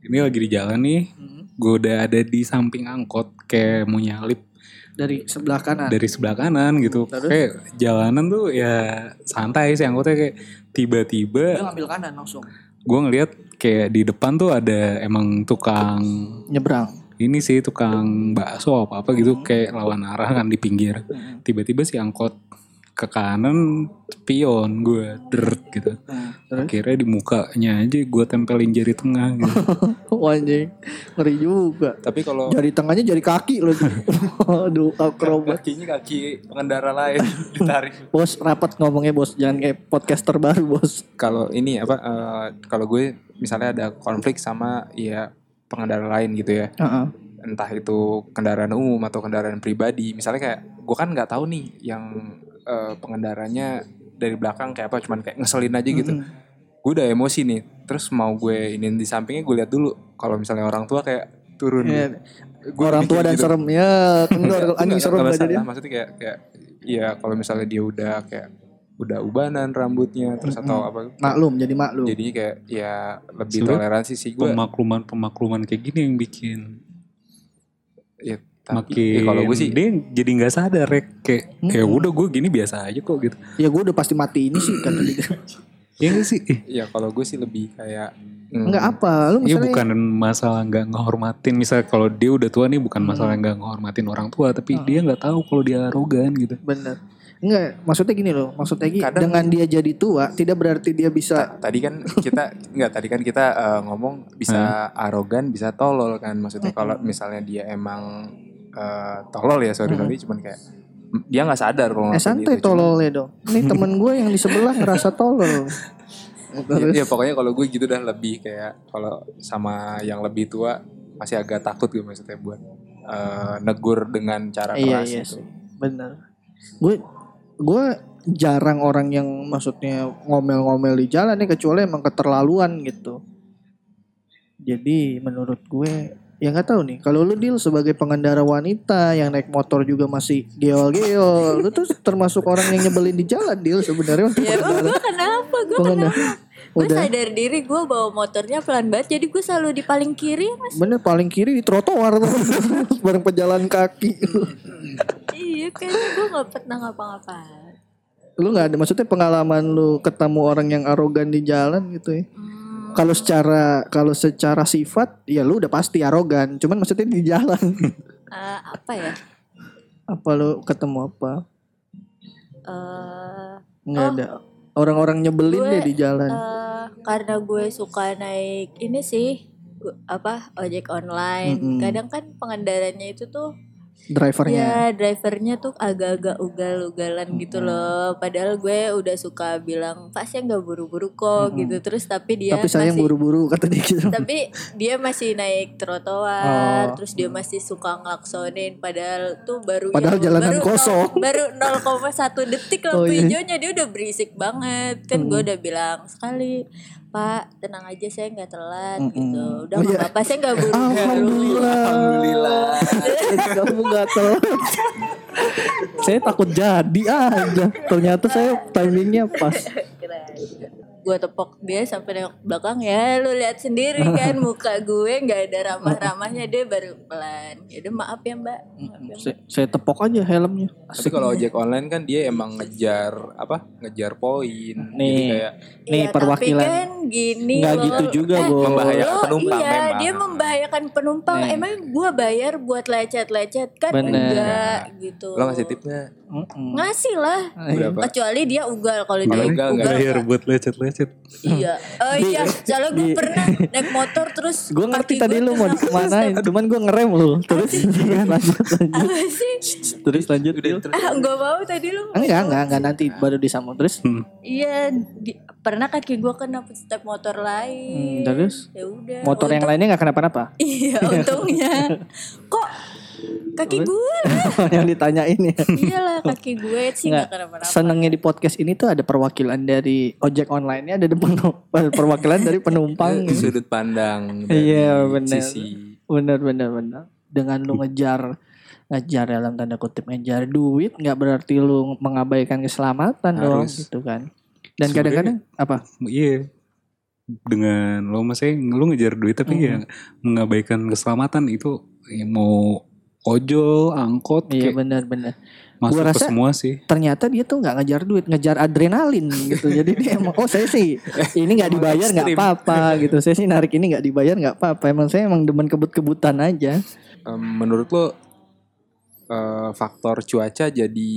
[SPEAKER 4] ini lagi di jalan nih,
[SPEAKER 3] Hmm.
[SPEAKER 4] gue udah ada di samping angkot kayak mau nyalip
[SPEAKER 3] Dari sebelah kanan.
[SPEAKER 4] dari sebelah kanan gitu.
[SPEAKER 3] Terus?
[SPEAKER 4] Kayak jalanan tuh ya santai sih angkotnya kayak
[SPEAKER 3] Dia
[SPEAKER 4] tiba-tiba
[SPEAKER 3] ngambil kanan langsung.
[SPEAKER 4] gue ngeliat kayak di depan tuh ada emang tukang
[SPEAKER 3] Nyebrang.
[SPEAKER 4] ini sih tukang bakso apa apa gitu kayak lawan arah kan di pinggir
[SPEAKER 3] Hmm.
[SPEAKER 4] tiba-tiba si angkot ke kanan pion gue deret gitu
[SPEAKER 3] Nah, terus?
[SPEAKER 4] akhirnya di mukanya aja gue tempelin jari tengah gitu
[SPEAKER 3] anjing. Ngeri juga.
[SPEAKER 6] Tapi kalau
[SPEAKER 3] Jari tengahnya jari kaki loh. Aduh, akrobat.
[SPEAKER 6] kakinya kaki pengendara lain ditarik.
[SPEAKER 3] Bos rapat ngomongnya bos, jangan kayak podcaster baru bos.
[SPEAKER 6] Kalau ini apa? eh, kalau gue misalnya ada konflik sama ya pengendara lain gitu ya.
[SPEAKER 3] Heeh.
[SPEAKER 6] entah itu kendaraan umum atau kendaraan pribadi misalnya kayak gue kan nggak tahu nih yang eh, pengendaranya dari belakang kayak apa cuman kayak ngeselin aja gitu
[SPEAKER 3] Mm-mm.
[SPEAKER 6] gue udah emosi nih terus mau gue ini di sampingnya gue lihat dulu kalau misalnya orang tua kayak turun
[SPEAKER 3] Iya.
[SPEAKER 6] Gue
[SPEAKER 3] Orang tua dan
[SPEAKER 6] gitu.
[SPEAKER 3] serem ya, kendor
[SPEAKER 6] Enggak,
[SPEAKER 3] anjing serem gak jadi.
[SPEAKER 6] maksudnya kayak kayak ya kalau misalnya dia udah kayak udah ubanan rambutnya terus atau apa
[SPEAKER 3] Maklum jadi maklum.
[SPEAKER 6] jadinya kayak ya lebih
[SPEAKER 4] Sebenarnya
[SPEAKER 6] toleransi sih gue
[SPEAKER 4] Pemakluman pemakluman kayak gini yang bikin
[SPEAKER 6] ya
[SPEAKER 4] makin
[SPEAKER 6] ya kalau gue sih
[SPEAKER 4] dia jadi nggak sadar ya kayak ya
[SPEAKER 3] Mm-mm.
[SPEAKER 4] udah gue gini biasa aja kok gitu.
[SPEAKER 3] ya gue udah pasti mati ini sih kata dia.
[SPEAKER 4] Ya nggak sih? Ih,
[SPEAKER 6] ya kalau gue sih lebih kayak hmm,
[SPEAKER 3] Enggak apa, lu
[SPEAKER 4] Ya
[SPEAKER 3] misalnya
[SPEAKER 4] bukan masalah nggak ngehormatin Misal kalau dia udah tua nih bukan masalah nggak ngehormatin orang tua Tapi
[SPEAKER 3] Hmm.
[SPEAKER 4] dia nggak tahu kalau dia arogan gitu
[SPEAKER 3] bener. Enggak, maksudnya gini loh, maksudnya gini,
[SPEAKER 6] Kadang-
[SPEAKER 3] dengan dia jadi tua tidak berarti dia bisa
[SPEAKER 6] tadi kan kita nggak tadi kan kita eh, ngomong bisa arogan bisa tolol kan maksudnya kalau misalnya dia emang eh, tolol ya sorry sorry cuman kayak dia nggak sadar kalau
[SPEAKER 3] eh santai
[SPEAKER 6] itu. Cuman-
[SPEAKER 3] tololnya dong. Ini temen gue yang di sebelah ngerasa tolol.
[SPEAKER 6] ya,
[SPEAKER 3] Terus,
[SPEAKER 6] ya pokoknya kalau gue gitu dah lebih kayak kalau sama yang lebih tua masih agak takut gue maksudnya buat eh, negur dengan cara
[SPEAKER 3] iya
[SPEAKER 6] keras
[SPEAKER 3] iya
[SPEAKER 6] gitu.
[SPEAKER 3] sih, bener. Gue gue jarang orang yang maksudnya ngomel-ngomel di jalan nih kecuali emang keterlaluan gitu. Jadi menurut gue ya nggak tahu nih kalau lu deal sebagai pengendara wanita yang naik motor juga masih geol-geol lu tuh termasuk orang yang nyebelin di jalan deal sebenarnya
[SPEAKER 5] Ya gue kenapa? Gue
[SPEAKER 3] pengendara
[SPEAKER 5] kenapa? Gue sadar diri gue bawa motornya pelan banget jadi gue selalu di paling kiri mas.
[SPEAKER 3] bener paling kiri di trotoar. Bareng pejalan kaki.
[SPEAKER 5] Iya kayaknya gue gak pernah ngapa-ngapain.
[SPEAKER 3] lu nggak ada maksudnya pengalaman lu ketemu orang yang arogan di jalan gitu ya?
[SPEAKER 5] Hmm,
[SPEAKER 3] kalau secara kalau secara sifat ya lu udah pasti arogan. Cuman maksudnya di jalan.
[SPEAKER 5] Eh, apa ya?
[SPEAKER 3] apa lu ketemu apa?
[SPEAKER 5] Eh,
[SPEAKER 3] nggak
[SPEAKER 5] Oh.
[SPEAKER 3] ada orang-orang nyebelin
[SPEAKER 5] Gue,
[SPEAKER 3] deh di jalan
[SPEAKER 5] eh, karena gue suka naik ini sih apa ojek online.
[SPEAKER 3] Mm-mm.
[SPEAKER 5] Kadang kan pengendaranya itu tuh
[SPEAKER 3] drivernya
[SPEAKER 5] ya drivernya tuh agak-agak ugal-ugalan gitu loh. Padahal gue udah suka bilang Pak saya nggak buru-buru kok
[SPEAKER 3] Mm-mm.
[SPEAKER 5] gitu. Terus tapi dia
[SPEAKER 3] tapi
[SPEAKER 5] masih
[SPEAKER 3] buru-buru kata dia gitu
[SPEAKER 5] tapi dia masih naik trotoar
[SPEAKER 3] Oh.
[SPEAKER 5] terus dia masih suka ngelaksonin padahal tuh baru
[SPEAKER 3] Padahal
[SPEAKER 5] yang-
[SPEAKER 3] jalanan
[SPEAKER 5] baru
[SPEAKER 3] kosong.
[SPEAKER 5] nol- baru 0,1 detik
[SPEAKER 3] Oh,
[SPEAKER 5] lampu
[SPEAKER 3] iya.
[SPEAKER 5] hijaunya dia udah berisik banget kan gue
[SPEAKER 3] Mm.
[SPEAKER 5] udah bilang sekali Pak tenang aja saya nggak telat
[SPEAKER 3] Mm-mm.
[SPEAKER 5] gitu udah
[SPEAKER 3] Oh,
[SPEAKER 5] nggak
[SPEAKER 3] iya.
[SPEAKER 5] apa-apa saya nggak buru-buru
[SPEAKER 3] Alhamdulillah.
[SPEAKER 6] Alhamdulillah.
[SPEAKER 3] Kamu gak telat. saya takut jadi aja. Ternyata saya timingnya pas.
[SPEAKER 5] Gue tepok dia sampai nengok belakang ya lu lihat sendiri kan muka gue nggak ada ramah-ramahnya dia baru pelan ya udah maaf ya mbak Maaf ya, Mbak.
[SPEAKER 3] Saya, saya tepok aja helmnya.
[SPEAKER 6] Tapi kalau ojek online kan dia emang ngejar apa? Ngejar poin. Jadi
[SPEAKER 3] Nih.
[SPEAKER 6] kayak
[SPEAKER 3] Nih
[SPEAKER 5] Iya,
[SPEAKER 3] perwakilan.
[SPEAKER 5] Tapi kan gini
[SPEAKER 3] Nggak gitu juga,
[SPEAKER 5] Eh,
[SPEAKER 3] Bo.
[SPEAKER 6] Membahayakan
[SPEAKER 5] lo
[SPEAKER 6] penumpang
[SPEAKER 5] iya,
[SPEAKER 6] memang.
[SPEAKER 5] dia membahayakan penumpang.
[SPEAKER 3] Nih.
[SPEAKER 5] Emang gua bayar buat lecet-lecet kan
[SPEAKER 3] Bener.
[SPEAKER 5] enggak gitu.
[SPEAKER 6] lo ngasih tip nggak?
[SPEAKER 3] Mm-mm.
[SPEAKER 5] Ngasih lah.
[SPEAKER 6] Berapa?
[SPEAKER 5] Kecuali dia ugal kalau dia
[SPEAKER 6] ugal nggak
[SPEAKER 5] ugal.
[SPEAKER 4] Bayar buat lecet-lecet
[SPEAKER 5] Iya. Oh iya, soalnya gue pernah naik motor terus
[SPEAKER 3] Gue ngerti tadi lu mau
[SPEAKER 5] kena-
[SPEAKER 3] kemanain, cuman gue ngerem lu. Terus lanjut lanjut.
[SPEAKER 5] Apa sih?
[SPEAKER 3] Terus lanjut.
[SPEAKER 5] Ah, enggak mau tadi lu.
[SPEAKER 3] Enggak, enggak, enggak nanti baru disambung terus.
[SPEAKER 5] Iya, di- pernah kaki gua kena step motor
[SPEAKER 3] Hmm,
[SPEAKER 5] lain.
[SPEAKER 3] terus
[SPEAKER 5] Ya udah.
[SPEAKER 3] motor yang lainnya enggak kenapa-napa.
[SPEAKER 5] Iya, untungnya. Kok kaki gue?
[SPEAKER 3] yang ditanyain ya.
[SPEAKER 5] Iyalah kaki gue sih
[SPEAKER 3] Nggak,
[SPEAKER 5] kenapa-napa.
[SPEAKER 3] Senengnya di podcast ini tuh ada perwakilan dari ojek online-nya, ada penu- perwakilan dari penumpang.
[SPEAKER 6] Sudut pandang dari
[SPEAKER 3] Iya, bener.
[SPEAKER 6] sisi
[SPEAKER 3] Bener bener bener. Dengan lu ngejar ngejar dalam tanda kutip ngejar duit nggak berarti lu mengabaikan keselamatan dong
[SPEAKER 6] Harus.
[SPEAKER 3] gitu kan. Dan kadang-kadang apa?
[SPEAKER 4] Iya dengan lo maksudnya lo ngejar duit tapi
[SPEAKER 3] Hmm.
[SPEAKER 4] ya mengabaikan keselamatan itu ya mau ojol angkot
[SPEAKER 3] Iya
[SPEAKER 4] kayak
[SPEAKER 3] benar-benar.
[SPEAKER 4] masuk
[SPEAKER 3] Gua
[SPEAKER 4] ke
[SPEAKER 3] rasa-
[SPEAKER 4] semua sih
[SPEAKER 3] Ternyata dia tuh nggak ngejar duit, ngejar adrenalin gitu. Jadi dia emang oh saya sih ini nggak dibayar nggak apa-apa gitu. Saya sih narik ini nggak dibayar nggak apa-apa. Emang saya emang demen kebut-kebutan aja.
[SPEAKER 6] Em, menurut lo eh, faktor cuaca jadi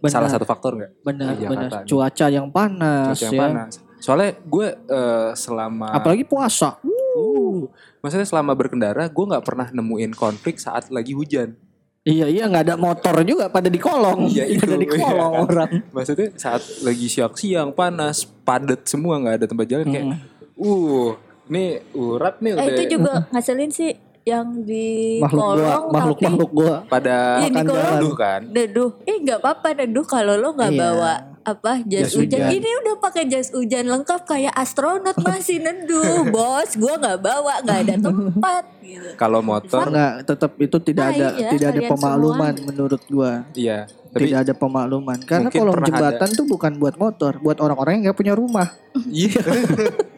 [SPEAKER 3] Benar.
[SPEAKER 6] salah satu faktor nggak?
[SPEAKER 3] Benar benar. Cuaca yang panas
[SPEAKER 6] Cuaca yang
[SPEAKER 3] ya.
[SPEAKER 6] panas. Soalnya gue eh, selama
[SPEAKER 3] Apalagi puasa.
[SPEAKER 6] Uh, maksudnya selama berkendara gue nggak pernah nemuin konflik saat lagi hujan.
[SPEAKER 3] Iya iya nggak ada motor juga pada di kolong.
[SPEAKER 6] Iya, itu,
[SPEAKER 3] pada di kolong
[SPEAKER 6] iya.
[SPEAKER 3] orang.
[SPEAKER 6] Maksudnya saat lagi siang-siang panas, padat semua nggak ada tempat jalan kayak,
[SPEAKER 3] Mm.
[SPEAKER 6] uh, nih urat nih
[SPEAKER 5] Eh
[SPEAKER 6] udah
[SPEAKER 5] itu juga ngaselin sih yang di
[SPEAKER 3] Makhluk gua, makhluk
[SPEAKER 5] tapi
[SPEAKER 3] makhluk gua.
[SPEAKER 6] pada
[SPEAKER 5] Iya, di kolong.
[SPEAKER 3] jalan.
[SPEAKER 6] neduh kan.
[SPEAKER 5] Neduh, eh nggak apa-apa neduh kalau lo nggak
[SPEAKER 3] Iya.
[SPEAKER 5] bawa apa jas,
[SPEAKER 3] Jas
[SPEAKER 5] hujan.
[SPEAKER 3] hujan.
[SPEAKER 5] ini udah pakai jas hujan lengkap kayak astronot masih neduh bos gua nggak bawa nggak ada tempat gitu
[SPEAKER 6] Kalau motor
[SPEAKER 3] Enggak, tetap itu tidak
[SPEAKER 5] Nah,
[SPEAKER 3] ada
[SPEAKER 5] iya,
[SPEAKER 3] tidak ada pemakluman menurut gua.
[SPEAKER 6] iya, tapi
[SPEAKER 3] tidak ada pemakluman karena kolong
[SPEAKER 6] pernah
[SPEAKER 3] jembatan tuh bukan buat motor, buat orang-orang yang nggak punya rumah.
[SPEAKER 6] iya.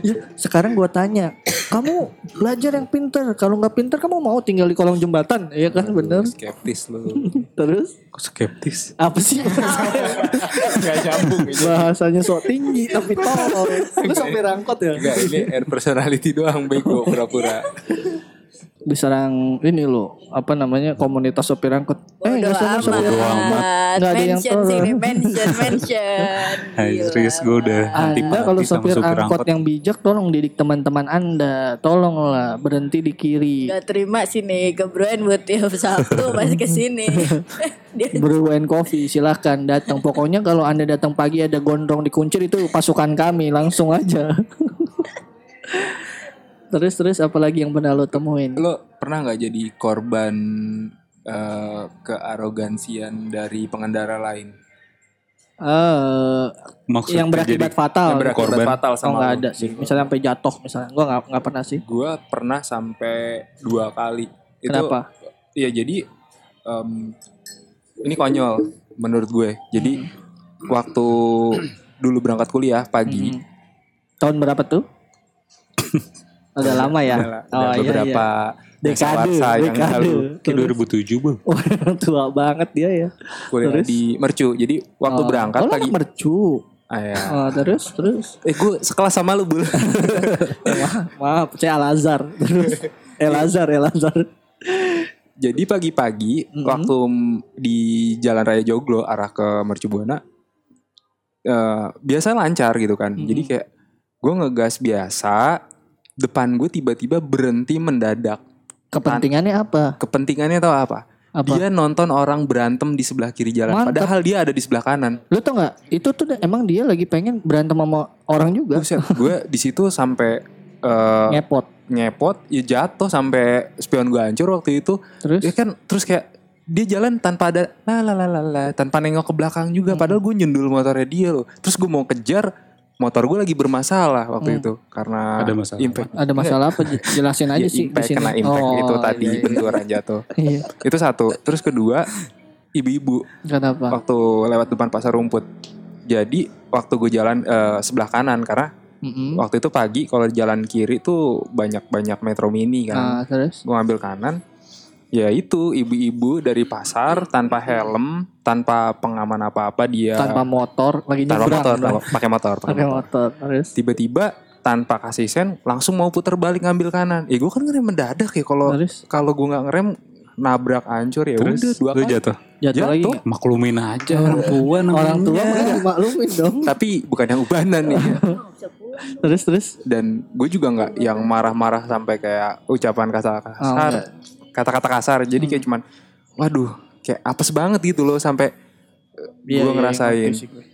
[SPEAKER 3] Ya, sekarang gua tanya, kamu belajar yang pinter. Kalau nggak pinter, kamu mau tinggal di kolong jembatan, ya kan bener.
[SPEAKER 6] skeptis lu.
[SPEAKER 3] Terus
[SPEAKER 4] Kok skeptis?
[SPEAKER 3] apa sih
[SPEAKER 6] Gak nyambung ini.
[SPEAKER 3] bahasanya sok tinggi tapi tolol. Lu sampai rangkot ya?
[SPEAKER 6] Enggak, ini air personality doang bego pura-pura.
[SPEAKER 3] Diserang ini loh, apa namanya komunitas sopir angkot. Eh, nggak sama sopir
[SPEAKER 5] amat.
[SPEAKER 3] angkot. Nggak ada yang
[SPEAKER 5] mention
[SPEAKER 3] tolol.
[SPEAKER 5] sini mention mention
[SPEAKER 4] Hai, serius gue udah
[SPEAKER 3] Anda kalau
[SPEAKER 4] sama
[SPEAKER 3] sopir
[SPEAKER 4] supir
[SPEAKER 3] angkot
[SPEAKER 4] angkot.
[SPEAKER 3] yang bijak tolong didik teman-teman Anda. Tolonglah berhenti di kiri.
[SPEAKER 5] Gak terima sini gebroen buat tiap Sabtu masih ke sini Dia
[SPEAKER 3] Brew and Coffee silahkan datang. Pokoknya kalau anda datang pagi ada gondrong dikuncir itu pasukan kami langsung aja. Terus terus apalagi yang pernah lo temuin?
[SPEAKER 6] Lo pernah nggak jadi korban eh, kearogansian dari pengendara lain?
[SPEAKER 3] Eh
[SPEAKER 4] Maksudnya
[SPEAKER 3] yang berakibat
[SPEAKER 4] jadi
[SPEAKER 3] fatal.
[SPEAKER 6] yang berakibat
[SPEAKER 4] korban.
[SPEAKER 6] fatal
[SPEAKER 3] Oh
[SPEAKER 6] sama
[SPEAKER 3] nggak
[SPEAKER 6] lo?
[SPEAKER 3] ada sih. Misalnya sampai jatuh misalnya. Gua nggak nggak pernah sih.
[SPEAKER 6] Gue pernah sampai dua kali. Itu,
[SPEAKER 3] Kenapa?
[SPEAKER 6] Iya jadi em, ini konyol menurut gue. Jadi waktu dulu berangkat kuliah pagi,
[SPEAKER 3] Hmm. Tahun berapa tuh? Udah lama ya.
[SPEAKER 6] Udah
[SPEAKER 3] oh
[SPEAKER 6] udah
[SPEAKER 3] iya
[SPEAKER 6] beberapa
[SPEAKER 3] iya. Dekade,
[SPEAKER 6] masa-masa yang
[SPEAKER 3] dekade.
[SPEAKER 6] lalu
[SPEAKER 4] Kayak 2007 bang.
[SPEAKER 3] Tua banget dia ya.
[SPEAKER 6] kuliah
[SPEAKER 3] Terus?
[SPEAKER 6] di Mercu. Jadi waktu
[SPEAKER 3] Oh.
[SPEAKER 6] berangkat
[SPEAKER 3] oh,
[SPEAKER 6] pagi.
[SPEAKER 3] mercu.
[SPEAKER 6] Ah, ya.
[SPEAKER 3] Oh, terus terus.
[SPEAKER 6] Eh gue sekelas sama lu bul.
[SPEAKER 3] Maaf, maaf, saya Al Azhar. Terus El Azhar, El Azhar.
[SPEAKER 6] Jadi pagi-pagi
[SPEAKER 3] Mhm.
[SPEAKER 6] waktu m- di Jalan Raya Joglo arah ke Mercu Buana eh biasa lancar gitu kan.
[SPEAKER 3] Mhm.
[SPEAKER 6] Jadi kayak gue ngegas biasa, depan gue tiba-tiba berhenti mendadak.
[SPEAKER 3] Kepentingannya apa?
[SPEAKER 6] Kepentingannya tau apa?
[SPEAKER 3] Apa?
[SPEAKER 6] Dia nonton orang berantem di sebelah kiri jalan,
[SPEAKER 3] Mantap.
[SPEAKER 6] padahal dia ada di sebelah kanan.
[SPEAKER 3] Lu tau nggak? Itu tuh emang dia lagi pengen berantem sama orang juga.
[SPEAKER 6] Buset, gue di situ sampai eh,
[SPEAKER 3] Ngepot.
[SPEAKER 6] ngepot, ya jatuh sampai spion gue hancur waktu itu.
[SPEAKER 3] Terus
[SPEAKER 6] Ya kan terus kayak dia jalan tanpa ada la la la la la, tanpa nengok ke belakang juga
[SPEAKER 3] Hmm.
[SPEAKER 6] padahal gue nyundul motornya dia loh. Terus gue mau kejar motor gue lagi bermasalah waktu
[SPEAKER 3] Hmm.
[SPEAKER 6] itu karena
[SPEAKER 4] Ada masalah
[SPEAKER 6] impact.
[SPEAKER 3] ada masalah apa? Jelasin aja
[SPEAKER 6] Ya,
[SPEAKER 3] sih di
[SPEAKER 6] impact kena impact
[SPEAKER 3] Oh,
[SPEAKER 6] itu tadi
[SPEAKER 3] iya, iya.
[SPEAKER 6] benturan jatuh.
[SPEAKER 3] Iya.
[SPEAKER 6] Itu satu. Terus kedua ibu-ibu
[SPEAKER 3] Kenapa?
[SPEAKER 6] waktu lewat depan pasar rumput. Jadi waktu gue jalan eh, sebelah kanan karena
[SPEAKER 3] Mm-mm.
[SPEAKER 6] waktu itu pagi kalau jalan kiri tuh banyak-banyak metro mini kan.
[SPEAKER 3] Ah, terus
[SPEAKER 6] gue ngambil kanan ya itu ibu-ibu dari pasar tanpa helm tanpa pengaman apa-apa dia
[SPEAKER 3] tanpa motor lagi
[SPEAKER 6] tanpa
[SPEAKER 3] nyebrang.
[SPEAKER 6] motor tanpa- pakai motor pakai motor.
[SPEAKER 3] Terus
[SPEAKER 6] tiba-tiba tanpa kasih sen langsung mau putar balik ngambil kanan ya gue kan ngerem mendadak ya kalau kalau gue nggak ngerem nabrak hancur ya
[SPEAKER 4] Terus
[SPEAKER 6] udah dua
[SPEAKER 4] lu
[SPEAKER 6] kali
[SPEAKER 4] jatuh.
[SPEAKER 3] jatuh, lagi.
[SPEAKER 6] Jatuh.
[SPEAKER 3] nggak?
[SPEAKER 4] Maklumin aja orang tua namanya.
[SPEAKER 3] Orang tua maklumin dong.
[SPEAKER 6] tapi bukan yang ubanan nih
[SPEAKER 5] pulang
[SPEAKER 3] Terus terus.
[SPEAKER 6] dan gue juga nggak yang marah-marah sampai kayak ucapan kata kasar
[SPEAKER 3] Oh.
[SPEAKER 6] Kata-kata kasar jadi kayak cuman waduh kayak apes banget gitu loh sampai
[SPEAKER 3] Iya,
[SPEAKER 6] gue
[SPEAKER 3] iya,
[SPEAKER 6] ngerasain
[SPEAKER 3] ngerti sih gue.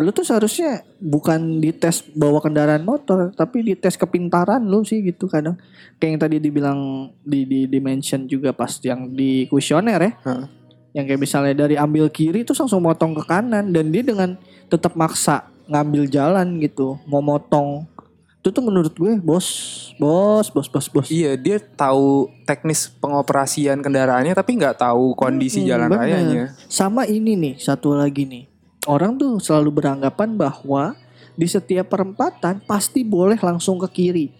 [SPEAKER 3] Lu tuh seharusnya bukan dites bawa kendaraan motor, tapi dites kepintaran lu sih gitu kadang. Kayak yang tadi dibilang di di dimension juga pas yang di kuesioner ya.
[SPEAKER 6] Heeh.
[SPEAKER 3] Yang kayak misalnya dari ambil kiri terus langsung motong ke kanan dan dia dengan tetap maksa ngambil jalan gitu, mau motong. Itu tuh menurut gue bos, bos, bos, bos, bos.
[SPEAKER 6] Iya dia tahu teknis pengoperasian kendaraannya tapi nggak tahu kondisi
[SPEAKER 3] Hmm,
[SPEAKER 6] jalan
[SPEAKER 3] bener.
[SPEAKER 6] rayanya.
[SPEAKER 3] Sama ini nih, satu lagi nih. Orang tuh selalu beranggapan bahwa di setiap perempatan pasti boleh langsung ke kiri.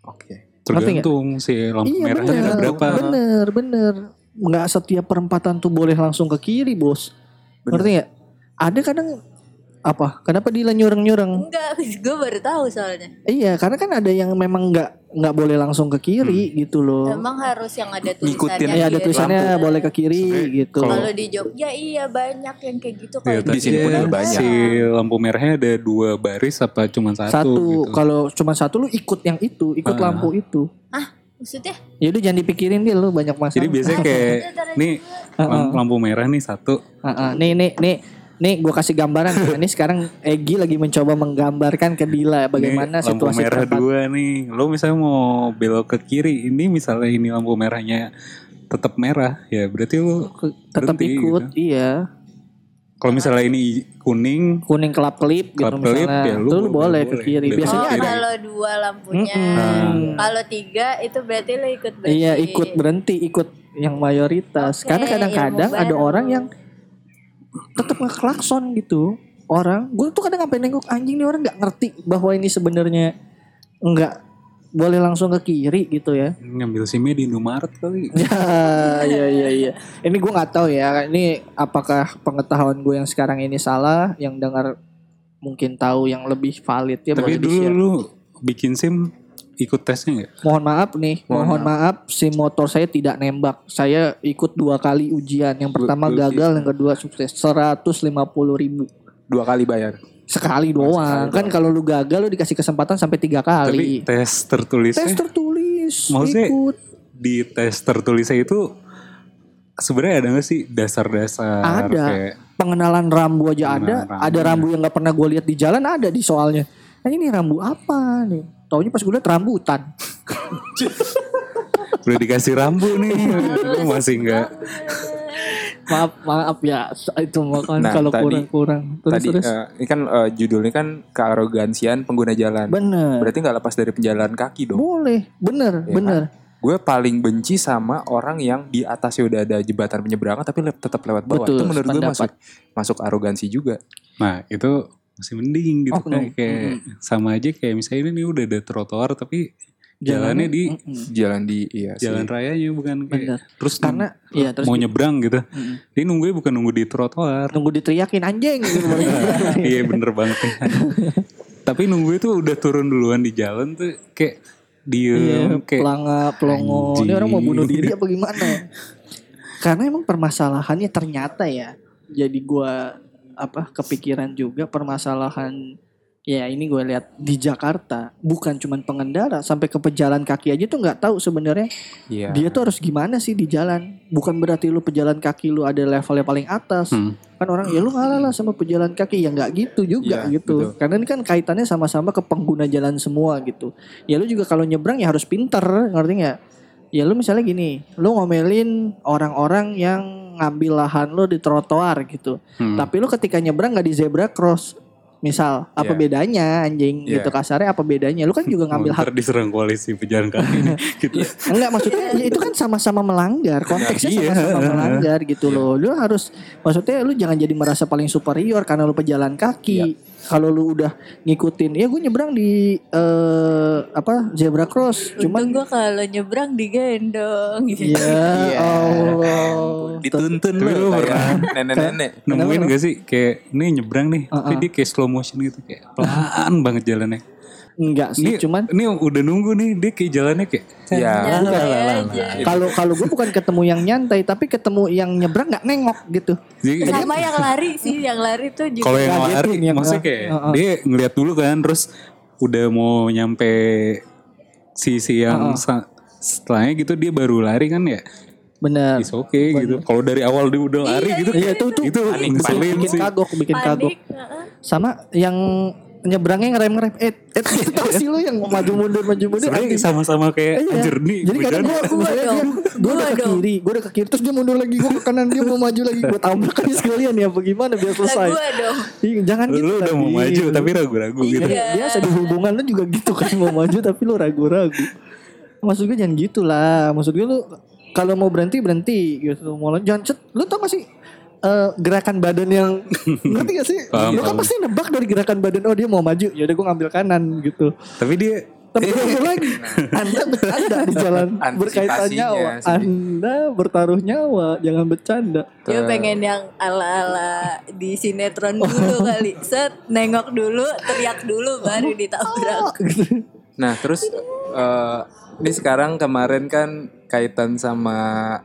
[SPEAKER 6] Oke.
[SPEAKER 3] Nggak?
[SPEAKER 4] Tergantung si lampu
[SPEAKER 3] iya
[SPEAKER 4] merahnya
[SPEAKER 3] bener,
[SPEAKER 4] berapa.
[SPEAKER 3] bener, bener. Nggak setiap perempatan tuh boleh langsung ke kiri, bos.
[SPEAKER 6] Bener.
[SPEAKER 3] Ngerti nggak? Ada kadang apa? Kenapa dia nyureng-nyureng?
[SPEAKER 5] enggak gue baru tahu soalnya
[SPEAKER 3] Iya, karena kan ada yang memang nggak nggak boleh langsung ke kiri gitu loh.
[SPEAKER 5] emang harus yang ada
[SPEAKER 6] Ngikutin.
[SPEAKER 5] tulisannya
[SPEAKER 3] Iya, ada tulisannya boleh ke kiri
[SPEAKER 4] Sebenarnya
[SPEAKER 3] gitu.
[SPEAKER 4] kalau-
[SPEAKER 5] di Jogja iya banyak yang kayak gitu
[SPEAKER 4] Iya,
[SPEAKER 5] kalau
[SPEAKER 6] di sini pun juga banyak.
[SPEAKER 4] Si lampu merahnya ada dua baris apa cuma satu,
[SPEAKER 3] Satu,
[SPEAKER 4] gitu.
[SPEAKER 3] kalau cuma satu lu ikut yang itu, ikut
[SPEAKER 4] Ah.
[SPEAKER 3] lampu itu.
[SPEAKER 5] maksudnya
[SPEAKER 3] Ya udah jangan dipikirin dia lu banyak masalah.
[SPEAKER 4] Jadi biasanya kayak nih lam- lampu merah nih satu.
[SPEAKER 3] Heeh, nih nih nih nih gue kasih gambaran Nah, ini sekarang Egi lagi mencoba menggambarkan ke Dila bagaimana
[SPEAKER 4] nih, lampu
[SPEAKER 3] situasi
[SPEAKER 4] merah
[SPEAKER 3] tempat.
[SPEAKER 4] dua nih. Lo misalnya mau belok ke kiri, ini misalnya ini lampu merahnya tetap merah, ya berarti lo
[SPEAKER 3] tetap
[SPEAKER 4] berhenti,
[SPEAKER 3] ikut
[SPEAKER 4] gitu.
[SPEAKER 3] iya
[SPEAKER 4] Kalau misalnya ini kuning,
[SPEAKER 3] kuning kelap kelip gitu
[SPEAKER 4] Kelap kelip,
[SPEAKER 3] misalnya
[SPEAKER 4] ya lu
[SPEAKER 3] tuh lu boleh
[SPEAKER 4] boleh,
[SPEAKER 3] ke kiri
[SPEAKER 4] Boleh.
[SPEAKER 3] biasanya
[SPEAKER 5] oh,
[SPEAKER 3] ada
[SPEAKER 5] kalau dua lampunya.
[SPEAKER 3] Mm-mm.
[SPEAKER 5] Kalau tiga itu berarti lo ikut berhenti.
[SPEAKER 3] iya ikut berhenti ikut yang mayoritas
[SPEAKER 5] Oke,
[SPEAKER 3] karena kadang-kadang ada orang yang tetap ngeklakson gitu. Orang gue tuh kadang sampai nengok anjing nih orang nggak ngerti bahwa ini sebenarnya nggak boleh langsung ke kiri gitu ya.
[SPEAKER 4] Ngambil SIM-nya di Indomaret kali.
[SPEAKER 3] ya iya iya iya ini gue nggak tahu ya ini apakah pengetahuan gue yang sekarang ini salah yang dengar mungkin tahu yang lebih valid ya
[SPEAKER 4] Tapi
[SPEAKER 3] boleh
[SPEAKER 4] dulu lu bikin SIM ikut tesnya nggak?
[SPEAKER 3] mohon maaf nih
[SPEAKER 6] Mohon
[SPEAKER 3] mohon, maaf. si motor saya tidak nembak. Saya ikut dua kali ujian. Yang pertama
[SPEAKER 6] gua
[SPEAKER 3] gagal yang kedua sukses. 150 ribu.
[SPEAKER 6] Dua kali bayar.
[SPEAKER 3] sekali doang. kan kalau lu gagal lu dikasih kesempatan sampai tiga
[SPEAKER 4] Tapi
[SPEAKER 3] kali
[SPEAKER 4] tes tertulisnya?
[SPEAKER 3] Tes tertulis.
[SPEAKER 4] Maksudnya-
[SPEAKER 3] ikut.
[SPEAKER 4] di tes tertulisnya itu sebenarnya ada nggak sih dasar-dasar
[SPEAKER 3] Ada.
[SPEAKER 4] kayak
[SPEAKER 3] pengenalan rambu aja ada
[SPEAKER 4] Pengenalan
[SPEAKER 3] ada.
[SPEAKER 4] Rambu,
[SPEAKER 3] rambu yang nggak pernah gue lihat di jalan ada di soalnya. Nah ini rambu apa nih taunya pas gue lihat rambutan.
[SPEAKER 4] Udah dikasih rambu nih. Lu masih nggak
[SPEAKER 3] maaf maaf ya itu makan
[SPEAKER 6] Nah,
[SPEAKER 3] kalau
[SPEAKER 6] tadi-
[SPEAKER 3] kurang-kurang. Terus
[SPEAKER 6] Tadi
[SPEAKER 3] terus.
[SPEAKER 6] eh, ini kan eh, judulnya kan kearogansian pengguna jalan.
[SPEAKER 3] bener.
[SPEAKER 6] Berarti nggak lepas dari penjalan kaki dong.
[SPEAKER 3] boleh. Bener
[SPEAKER 6] Ya
[SPEAKER 3] bener.
[SPEAKER 6] Gue paling benci sama orang yang di atasnya udah ada jembatan penyeberangan tapi le- tetap lewat bawah.
[SPEAKER 3] Betul,
[SPEAKER 6] itu menurut gue masuk masuk arogansi juga.
[SPEAKER 4] nah itu masih mending gitu
[SPEAKER 3] Oknum.
[SPEAKER 4] kayak, kayak sama aja kayak misalnya ini udah ada trotoar tapi jalannya di
[SPEAKER 3] Mm-mm.
[SPEAKER 6] Jalan di iya sih.
[SPEAKER 4] jalan rayanya bukan
[SPEAKER 3] Bener.
[SPEAKER 4] kayak terus
[SPEAKER 3] karena iya terus
[SPEAKER 4] mau nyebrang gitu
[SPEAKER 3] Mm-mm.
[SPEAKER 4] dia nunggunya bukan nunggu di trotoar
[SPEAKER 3] tunggu diteriakin anjing gitu
[SPEAKER 4] iya bener banget tapi nunggu itu udah turun duluan di jalan tuh kayak
[SPEAKER 3] Iya,
[SPEAKER 4] diem kayak
[SPEAKER 3] pelanga, pelongo. Ini orang mau bunuh diri apa gimana? Karena emang permasalahannya ternyata ya. Jadi gua apa kepikiran juga permasalahan ya ini gue lihat di Jakarta bukan cuman pengendara sampai ke pejalan kaki aja tuh nggak tahu sebenarnya
[SPEAKER 6] Iya.
[SPEAKER 3] dia tuh harus gimana sih di jalan bukan berarti lu pejalan kaki lu ada levelnya paling atas
[SPEAKER 4] Hmm.
[SPEAKER 3] kan orang ya lu ngalah lah sama pejalan kaki ya nggak gitu juga
[SPEAKER 6] Iya,
[SPEAKER 3] gitu
[SPEAKER 6] betul.
[SPEAKER 3] karena ini kan kaitannya sama-sama ke pengguna jalan semua gitu ya lu juga kalau nyebrang ya harus pinter ngerti nggak ya lu misalnya gini lu ngomelin orang-orang yang ngambil lahan lu di trotoar gitu
[SPEAKER 4] Hmm.
[SPEAKER 3] tapi lu ketika nyebrang nggak di zebra cross misal apa
[SPEAKER 6] Iya.
[SPEAKER 3] bedanya anjing
[SPEAKER 6] Iya.
[SPEAKER 3] gitu kasarnya apa bedanya lu kan juga ngambil hak
[SPEAKER 4] diserang koalisi pejalan kaki gitu.
[SPEAKER 3] Enggak maksudnya ya itu kan sama-sama melanggar konteksnya
[SPEAKER 4] Iya.
[SPEAKER 3] sama-sama melanggar gitu loh lu harus maksudnya lu jangan jadi merasa paling superior karena lu pejalan kaki kalau lu udah ngikutin ya gue nyebrang di eh, apa zebra cross
[SPEAKER 5] Cuman gue kalau nyebrang digendong gitu.
[SPEAKER 3] ya
[SPEAKER 6] Iya.
[SPEAKER 3] Allah
[SPEAKER 6] Dituntun
[SPEAKER 4] Tapi lu
[SPEAKER 6] lu
[SPEAKER 4] pernah-
[SPEAKER 6] nenek-nenek.
[SPEAKER 4] Nemuin gak sih kayak ini nyebrang nih, tapi
[SPEAKER 3] Uh-uh.
[SPEAKER 4] dia kayak slow motion gitu kayak pelan banget jalannya.
[SPEAKER 3] Enggak sih
[SPEAKER 4] Ini
[SPEAKER 3] cuman
[SPEAKER 4] ini udah nunggu nih dia kayak jalannya kayak
[SPEAKER 6] Iya.
[SPEAKER 5] Aja.
[SPEAKER 3] kalau kalau gue bukan ketemu yang nyantai tapi ketemu yang nyebrang nggak nengok gitu
[SPEAKER 4] Jadi-
[SPEAKER 5] Sama yang lari sih, yang lari tuh juga.
[SPEAKER 4] Kalau yang
[SPEAKER 3] Ngagetin
[SPEAKER 4] lari
[SPEAKER 3] yang-
[SPEAKER 4] maksudnya kayak
[SPEAKER 3] Uh-uh.
[SPEAKER 4] dia ngeliat dulu kan terus udah mau nyampe sisi yang sa- setelahnya gitu dia baru lari kan ya
[SPEAKER 3] bener
[SPEAKER 4] is oke gitu. Kalau dari awal dia udah lari gitu
[SPEAKER 3] iya tuh tuh
[SPEAKER 4] itu
[SPEAKER 3] bikin,
[SPEAKER 4] ngeselin
[SPEAKER 3] bikin
[SPEAKER 4] sih.
[SPEAKER 3] kagok bikin kagok
[SPEAKER 5] Panik. heeh.
[SPEAKER 3] sama yang nyebrangnya ngerem ngerem eh eh itu tau sih lu yang maju mundur maju mundur
[SPEAKER 4] Sebenarnya
[SPEAKER 3] anjing.
[SPEAKER 4] sama-sama kayak
[SPEAKER 3] Iya.
[SPEAKER 4] anjir nih
[SPEAKER 3] Jadi kadang gue gue
[SPEAKER 5] Gua
[SPEAKER 3] udah ke kiri, gue udah ke kiri terus dia mundur lagi, gue ke kanan dia mau maju lagi, gue tabrak aja sekalian ya, bagaimana biar selesai.
[SPEAKER 5] gue dong.
[SPEAKER 3] Jangan gitu.
[SPEAKER 4] lu udah mau maju tapi ragu-ragu gitu.
[SPEAKER 5] Iya.
[SPEAKER 3] biasa di hubungan lu juga gitu kan mau maju tapi lu ragu-ragu. Maksud gue jangan gitu lah. Maksud gue lu kalau mau berhenti berhenti gitu. Mau jangan cet. Lu tau gak sih eh, gerakan badan yang ngerti gak sih?
[SPEAKER 4] Paham,
[SPEAKER 3] lu kan
[SPEAKER 4] paham.
[SPEAKER 3] pasti nebak dari gerakan badan oh dia mau maju ya udah gue ngambil kanan gitu.
[SPEAKER 4] Tapi dia
[SPEAKER 3] Tapi lagi. Anda bercanda di jalan berkaitan nyawa.
[SPEAKER 6] sih.
[SPEAKER 3] Anda bertaruh nyawa, jangan bercanda.
[SPEAKER 5] Dia pengen yang ala-ala di sinetron dulu kali. Set, nengok dulu, teriak dulu, baru ditabrak.
[SPEAKER 6] Nah terus eh, ini sekarang kemarin kan kaitan sama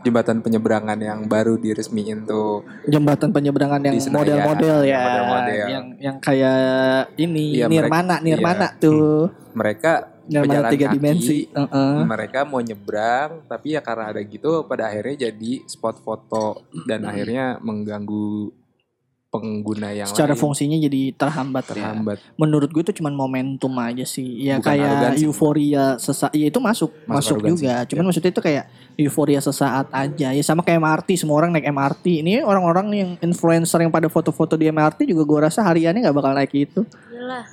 [SPEAKER 6] jembatan penyeberangan yang baru diresmiin tuh.
[SPEAKER 3] Jembatan penyeberangan yang model-model ya,
[SPEAKER 6] yang model-model.
[SPEAKER 3] yang yang kayak ini
[SPEAKER 6] Iya,
[SPEAKER 3] Nirmana,
[SPEAKER 6] mereka-
[SPEAKER 3] Nirmana
[SPEAKER 6] iya.
[SPEAKER 3] tuh.
[SPEAKER 6] Mereka
[SPEAKER 3] Nirmana tiga
[SPEAKER 6] kaki,
[SPEAKER 3] dimensi. Heeh.
[SPEAKER 6] mereka mau nyebrang tapi ya karena ada gitu pada akhirnya jadi spot foto dan akhirnya mengganggu pengguna yang
[SPEAKER 3] secara
[SPEAKER 6] lain
[SPEAKER 3] fungsinya jadi terhambat, ya.
[SPEAKER 6] terhambat.
[SPEAKER 3] Menurut gue itu cuman momentum aja sih. Ya
[SPEAKER 6] Bukan
[SPEAKER 3] kayak
[SPEAKER 6] arogansi.
[SPEAKER 3] euforia sesaat. Ya itu masuk,
[SPEAKER 6] Masuk
[SPEAKER 3] masuk,
[SPEAKER 6] arogansi.
[SPEAKER 3] juga. Cuman maksudnya itu kayak euforia sesaat aja. Ya sama kayak MRT, semua orang naik MRT. Ini orang-orang yang influencer yang pada foto-foto di MRT juga gue rasa hariannya nggak bakal naik itu.
[SPEAKER 5] Iyalah.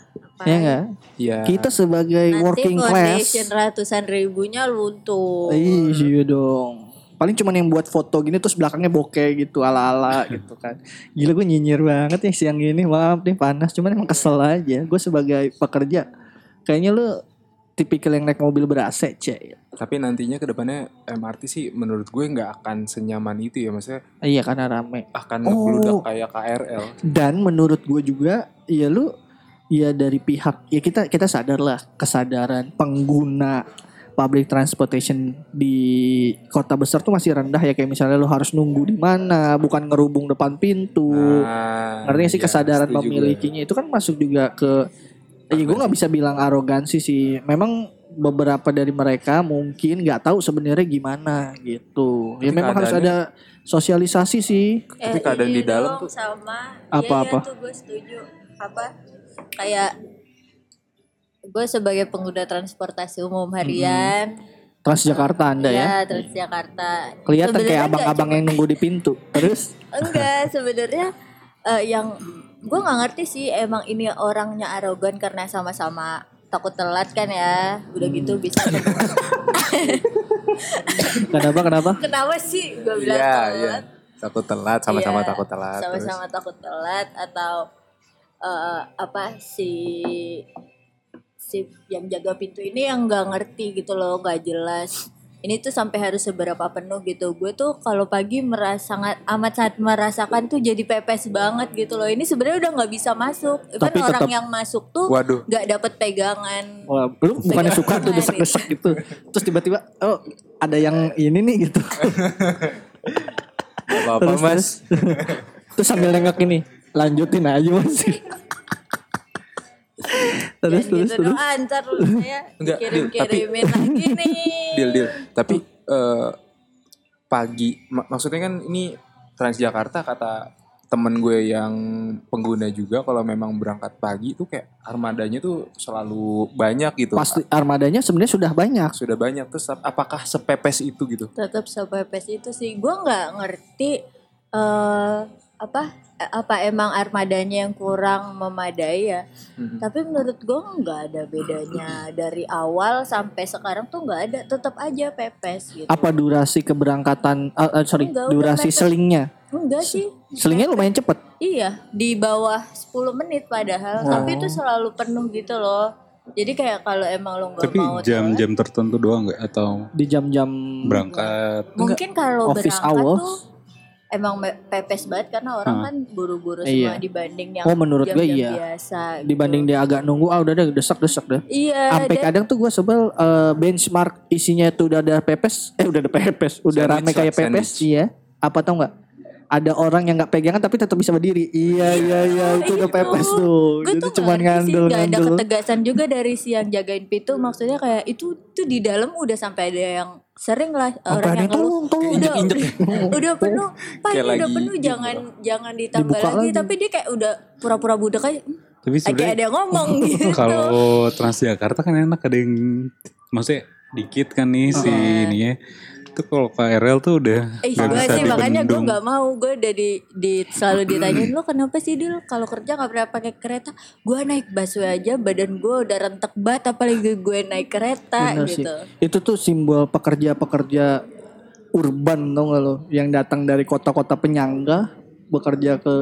[SPEAKER 3] Ya enggak?
[SPEAKER 6] Iya.
[SPEAKER 3] Kita sebagai
[SPEAKER 5] Nanti
[SPEAKER 3] working class.
[SPEAKER 5] ratusan ribunya luntur.
[SPEAKER 3] Iya dong. Paling cuman yang buat foto gini terus belakangnya bokeh gitu ala-ala gitu kan. Gila gue nyinyir banget ya siang gini. Maaf nih panas. Cuman emang kesel aja. Gue sebagai pekerja. Kayaknya lu tipikal yang naik mobil ber AC cek.
[SPEAKER 6] Tapi nantinya ke depannya MRT sih menurut gue nggak akan senyaman itu ya maksudnya
[SPEAKER 3] Iya karena rame.
[SPEAKER 6] akan
[SPEAKER 3] Oh.
[SPEAKER 6] ngebludak kayak KRL.
[SPEAKER 3] Dan menurut gue juga ya lu ya dari pihak ya kita kita sadar lah kesadaran pengguna public transportation di kota besar tuh masih rendah ya kayak misalnya lu harus nunggu di mana bukan ngerubung depan pintu
[SPEAKER 6] Nah,
[SPEAKER 3] Artinya sih
[SPEAKER 6] iya,
[SPEAKER 3] kesadaran memilikinya itu kan masuk juga ke ya gue nggak bisa bilang arogansi sih. Memang beberapa dari mereka mungkin nggak tahu sebenarnya gimana gitu. ya
[SPEAKER 6] Tapi
[SPEAKER 3] memang harus ada sosialisasi sih.
[SPEAKER 6] Tapi keadaan
[SPEAKER 5] ini
[SPEAKER 6] di dalam tuh-
[SPEAKER 5] sama
[SPEAKER 3] Apa-apa?
[SPEAKER 5] Iya, iya tuh gue setuju. Apa? Kayak gue sebagai pengguna transportasi umum harian.
[SPEAKER 3] Transjakarta Anda ya.
[SPEAKER 5] Iya, Transjakarta.
[SPEAKER 3] Kelihatan
[SPEAKER 5] Sebenarnya
[SPEAKER 3] kayak abang-abang yang nunggu di pintu. Terus
[SPEAKER 5] Enggak, sebenarnya eh, yang gue nggak ngerti sih emang ini orangnya arogan karena sama-sama takut telat kan ya. Udah gitu bisa
[SPEAKER 3] kenapa kenapa?
[SPEAKER 5] kenapa sih gue bilang
[SPEAKER 6] Iya,
[SPEAKER 5] telat?
[SPEAKER 6] iya. Takut telat, sama-sama
[SPEAKER 5] Iya,
[SPEAKER 6] takut telat. terus.
[SPEAKER 5] Sama-sama takut telat atau eh, apa si si yang jaga pintu ini yang nggak ngerti gitu loh, nggak jelas. Ini tuh sampai harus seberapa penuh gitu. Gue tuh kalau pagi merasa sangat amat sangat merasakan tuh jadi pepes banget gitu loh. Ini sebenarnya udah nggak bisa masuk. Kan orang
[SPEAKER 3] tetap-
[SPEAKER 5] yang masuk tuh
[SPEAKER 6] Waduh.
[SPEAKER 5] nggak dapet pegangan.
[SPEAKER 3] Wah, lu bukannya suka tuh
[SPEAKER 5] tangan
[SPEAKER 3] desek-desek gitu. Terus tiba-tiba oh ada yang ini nih gitu.
[SPEAKER 6] Apa-apa
[SPEAKER 3] Terus,
[SPEAKER 6] mas.
[SPEAKER 3] Terus sambil nengok ini, lanjutin aja masih. terus terus
[SPEAKER 5] gitu
[SPEAKER 3] terus.
[SPEAKER 5] ntar lu saya
[SPEAKER 6] Enggak, Dil,
[SPEAKER 5] kirim-kirimin lagi nih.
[SPEAKER 6] Deal, deal. Tapi eh, pagi, mak- maksudnya kan ini Transjakarta kata temen gue yang pengguna juga kalau memang berangkat pagi tuh kayak armadanya tuh selalu banyak gitu.
[SPEAKER 3] Pasti armadanya sebenarnya sudah banyak.
[SPEAKER 6] Sudah banyak terus ap- apakah sepepes itu gitu?
[SPEAKER 5] tetap sepepes itu sih gue nggak ngerti eh apa eh, apa emang armadanya yang kurang memadai ya
[SPEAKER 6] Mhm.
[SPEAKER 5] tapi menurut gue nggak ada bedanya dari awal sampai sekarang tuh nggak ada tetap aja pepes gitu
[SPEAKER 3] Apa durasi keberangkatan? ah, ah, sorry,
[SPEAKER 5] Enggak,
[SPEAKER 3] durasi
[SPEAKER 5] mepet.
[SPEAKER 3] selingnya.
[SPEAKER 5] enggak sih
[SPEAKER 3] Selingnya lumayan cepet.
[SPEAKER 5] iya di bawah 10 menit padahal tapi itu selalu penuh gitu loh jadi kayak kalau emang lo nggak
[SPEAKER 4] Tapi
[SPEAKER 5] mau
[SPEAKER 4] jam-jam tertentu doang nggak atau
[SPEAKER 3] Di jam-jam
[SPEAKER 4] berangkat?
[SPEAKER 5] mungkin kalau
[SPEAKER 3] Office
[SPEAKER 5] berangkat
[SPEAKER 3] hours.
[SPEAKER 5] tuh emang pepes banget karena orang
[SPEAKER 4] Hah.
[SPEAKER 5] kan buru-buru
[SPEAKER 3] Iya.
[SPEAKER 5] semua dibanding yang
[SPEAKER 3] Oh, menurut gue
[SPEAKER 5] jam-jam
[SPEAKER 3] iya.
[SPEAKER 5] biasa gitu.
[SPEAKER 3] dibanding dia agak nunggu ah udah deh desak-desak deh.
[SPEAKER 5] iya
[SPEAKER 3] Sampai
[SPEAKER 5] dan-
[SPEAKER 3] kadang tuh gue sebel eh, benchmark isinya tuh udah ada pepes, eh udah ada pepes, udah
[SPEAKER 6] Sandwich
[SPEAKER 3] rame kayak pepes,
[SPEAKER 6] sandwich.
[SPEAKER 3] iya. Apa tau nggak? Ada orang yang nggak pegangan tapi tetap bisa berdiri. Iya iya iya itu udah pepes tuh.
[SPEAKER 5] gue tuh
[SPEAKER 3] cuma
[SPEAKER 5] ngerti sih
[SPEAKER 3] ngandel
[SPEAKER 5] nggak ada
[SPEAKER 3] ngandel.
[SPEAKER 5] ketegasan juga dari si yang jagain pintu maksudnya kayak itu tuh di dalam udah sampai ada yang sering lah orang yang
[SPEAKER 3] tolong
[SPEAKER 5] udah
[SPEAKER 6] Injek-injek.
[SPEAKER 5] udah penuh pak udah
[SPEAKER 6] lagi
[SPEAKER 5] penuh
[SPEAKER 6] gitu.
[SPEAKER 5] jangan jangan ditambah lagi.
[SPEAKER 3] lagi.
[SPEAKER 5] tapi dia kayak udah pura-pura budak aja "Hmm,
[SPEAKER 4] Tapi
[SPEAKER 5] kayak ada yang ngomong gitu
[SPEAKER 4] kalau Transjakarta kan enak ada yang maksudnya dikit kan nih si ini ya. Itu kalau KRL tuh udah
[SPEAKER 5] Eh, gue
[SPEAKER 4] bisa
[SPEAKER 5] sih makanya gue nggak mau. Gue udah di, di selalu ditanyain lo kenapa sih dil? Kalau kerja nggak pernah pakai kereta. Gue naik busway aja badan gue udah rentek banget apalagi gue naik kereta
[SPEAKER 3] Bener sih.
[SPEAKER 5] gitu.
[SPEAKER 3] Itu tuh simbol pekerja-pekerja urban tau gak lo? Yang datang dari kota-kota penyangga bekerja ke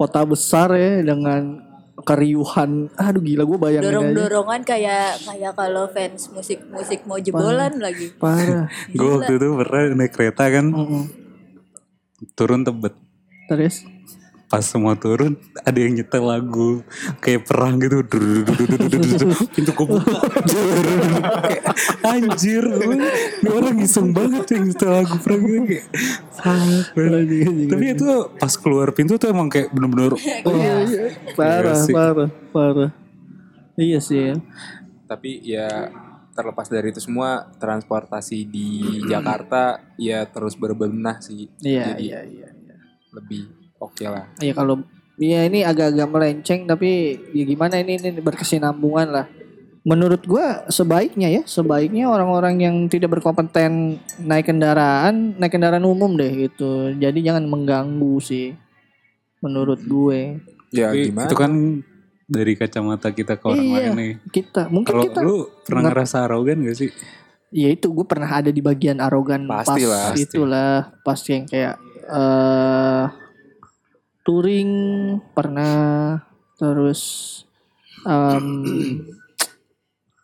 [SPEAKER 3] kota besar ya dengan keriuhan. Aduh gila gue bayangin aja.
[SPEAKER 5] Dorong-dorongan kayak kayak kalau fans musik musik mau jebolan lagi.
[SPEAKER 3] Parah.
[SPEAKER 4] Gue waktu itu pernah naik kereta kan
[SPEAKER 3] Mm-mm.
[SPEAKER 4] turun tebet.
[SPEAKER 3] terus
[SPEAKER 4] Pas semua turun ada yang nyetel lagu kayak perang gitu. Pintu Anjir, ini orang iseng banget yang nyetel lagu perang gitu kayak. Tapi itu pas keluar pintu tuh emang kayak bener-bener
[SPEAKER 3] Oh, iya, iya. parah
[SPEAKER 4] Iya sih.
[SPEAKER 3] parah parah iya sih ya
[SPEAKER 6] Tapi ya terlepas dari itu semua transportasi di Jakarta ya terus berbenah sih.
[SPEAKER 3] iya
[SPEAKER 6] Jadi
[SPEAKER 3] iya iya iya.
[SPEAKER 6] lebih oke lah.
[SPEAKER 3] Ya kalau ya ini agak-agak melenceng tapi ya gimana ini ini berkesinambungan lah. Menurut gua sebaiknya ya, sebaiknya orang-orang yang tidak berkompeten naik kendaraan, naik kendaraan umum deh gitu. Jadi jangan mengganggu sih. Menurut gue.
[SPEAKER 6] Ya
[SPEAKER 4] Tapi
[SPEAKER 6] gimana?
[SPEAKER 4] itu kan dari kacamata kita ke orang
[SPEAKER 3] Iya.
[SPEAKER 4] lain nih.
[SPEAKER 3] Kita mungkin
[SPEAKER 4] Kalau
[SPEAKER 3] kita
[SPEAKER 4] lu pernah ngerasa arogan gak sih?
[SPEAKER 3] ya itu gue pernah ada di bagian arogan
[SPEAKER 6] Pasti
[SPEAKER 3] pas
[SPEAKER 6] lah,
[SPEAKER 4] pasti.
[SPEAKER 3] itulah pas yang kayak eh touring pernah terus em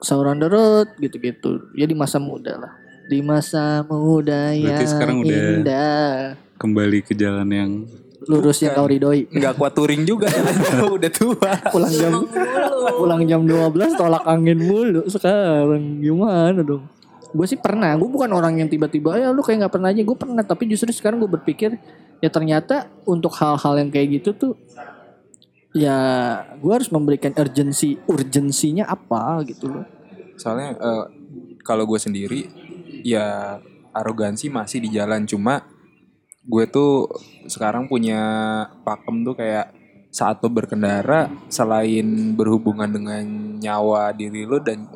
[SPEAKER 3] Sauron the road gitu-gitu. Ya di masa muda lah. Di masa muda
[SPEAKER 4] Berarti
[SPEAKER 3] yang
[SPEAKER 4] sekarang udah-
[SPEAKER 3] indah.
[SPEAKER 4] Kembali ke jalan yang
[SPEAKER 3] lurus yang kau ridhoi.
[SPEAKER 6] Nggak kuat touring juga. Udah tua.
[SPEAKER 3] pulang jam pulang jam 12 tolak angin mulu sekarang. Gimana dong gue sih pernah gue bukan orang yang tiba-tiba ya lu kayak nggak pernah aja. Gue pernah tapi justru sekarang gue berpikir ya ternyata untuk hal-hal yang kayak gitu tuh ya gue harus memberikan urgensi urgensinya apa gitu loh.
[SPEAKER 6] Soalnya eh, kalau gue sendiri ya arogansi masih di jalan. Cuma gue tuh sekarang punya pakem tuh kayak saat lo berkendara selain berhubungan dengan nyawa diri lo dan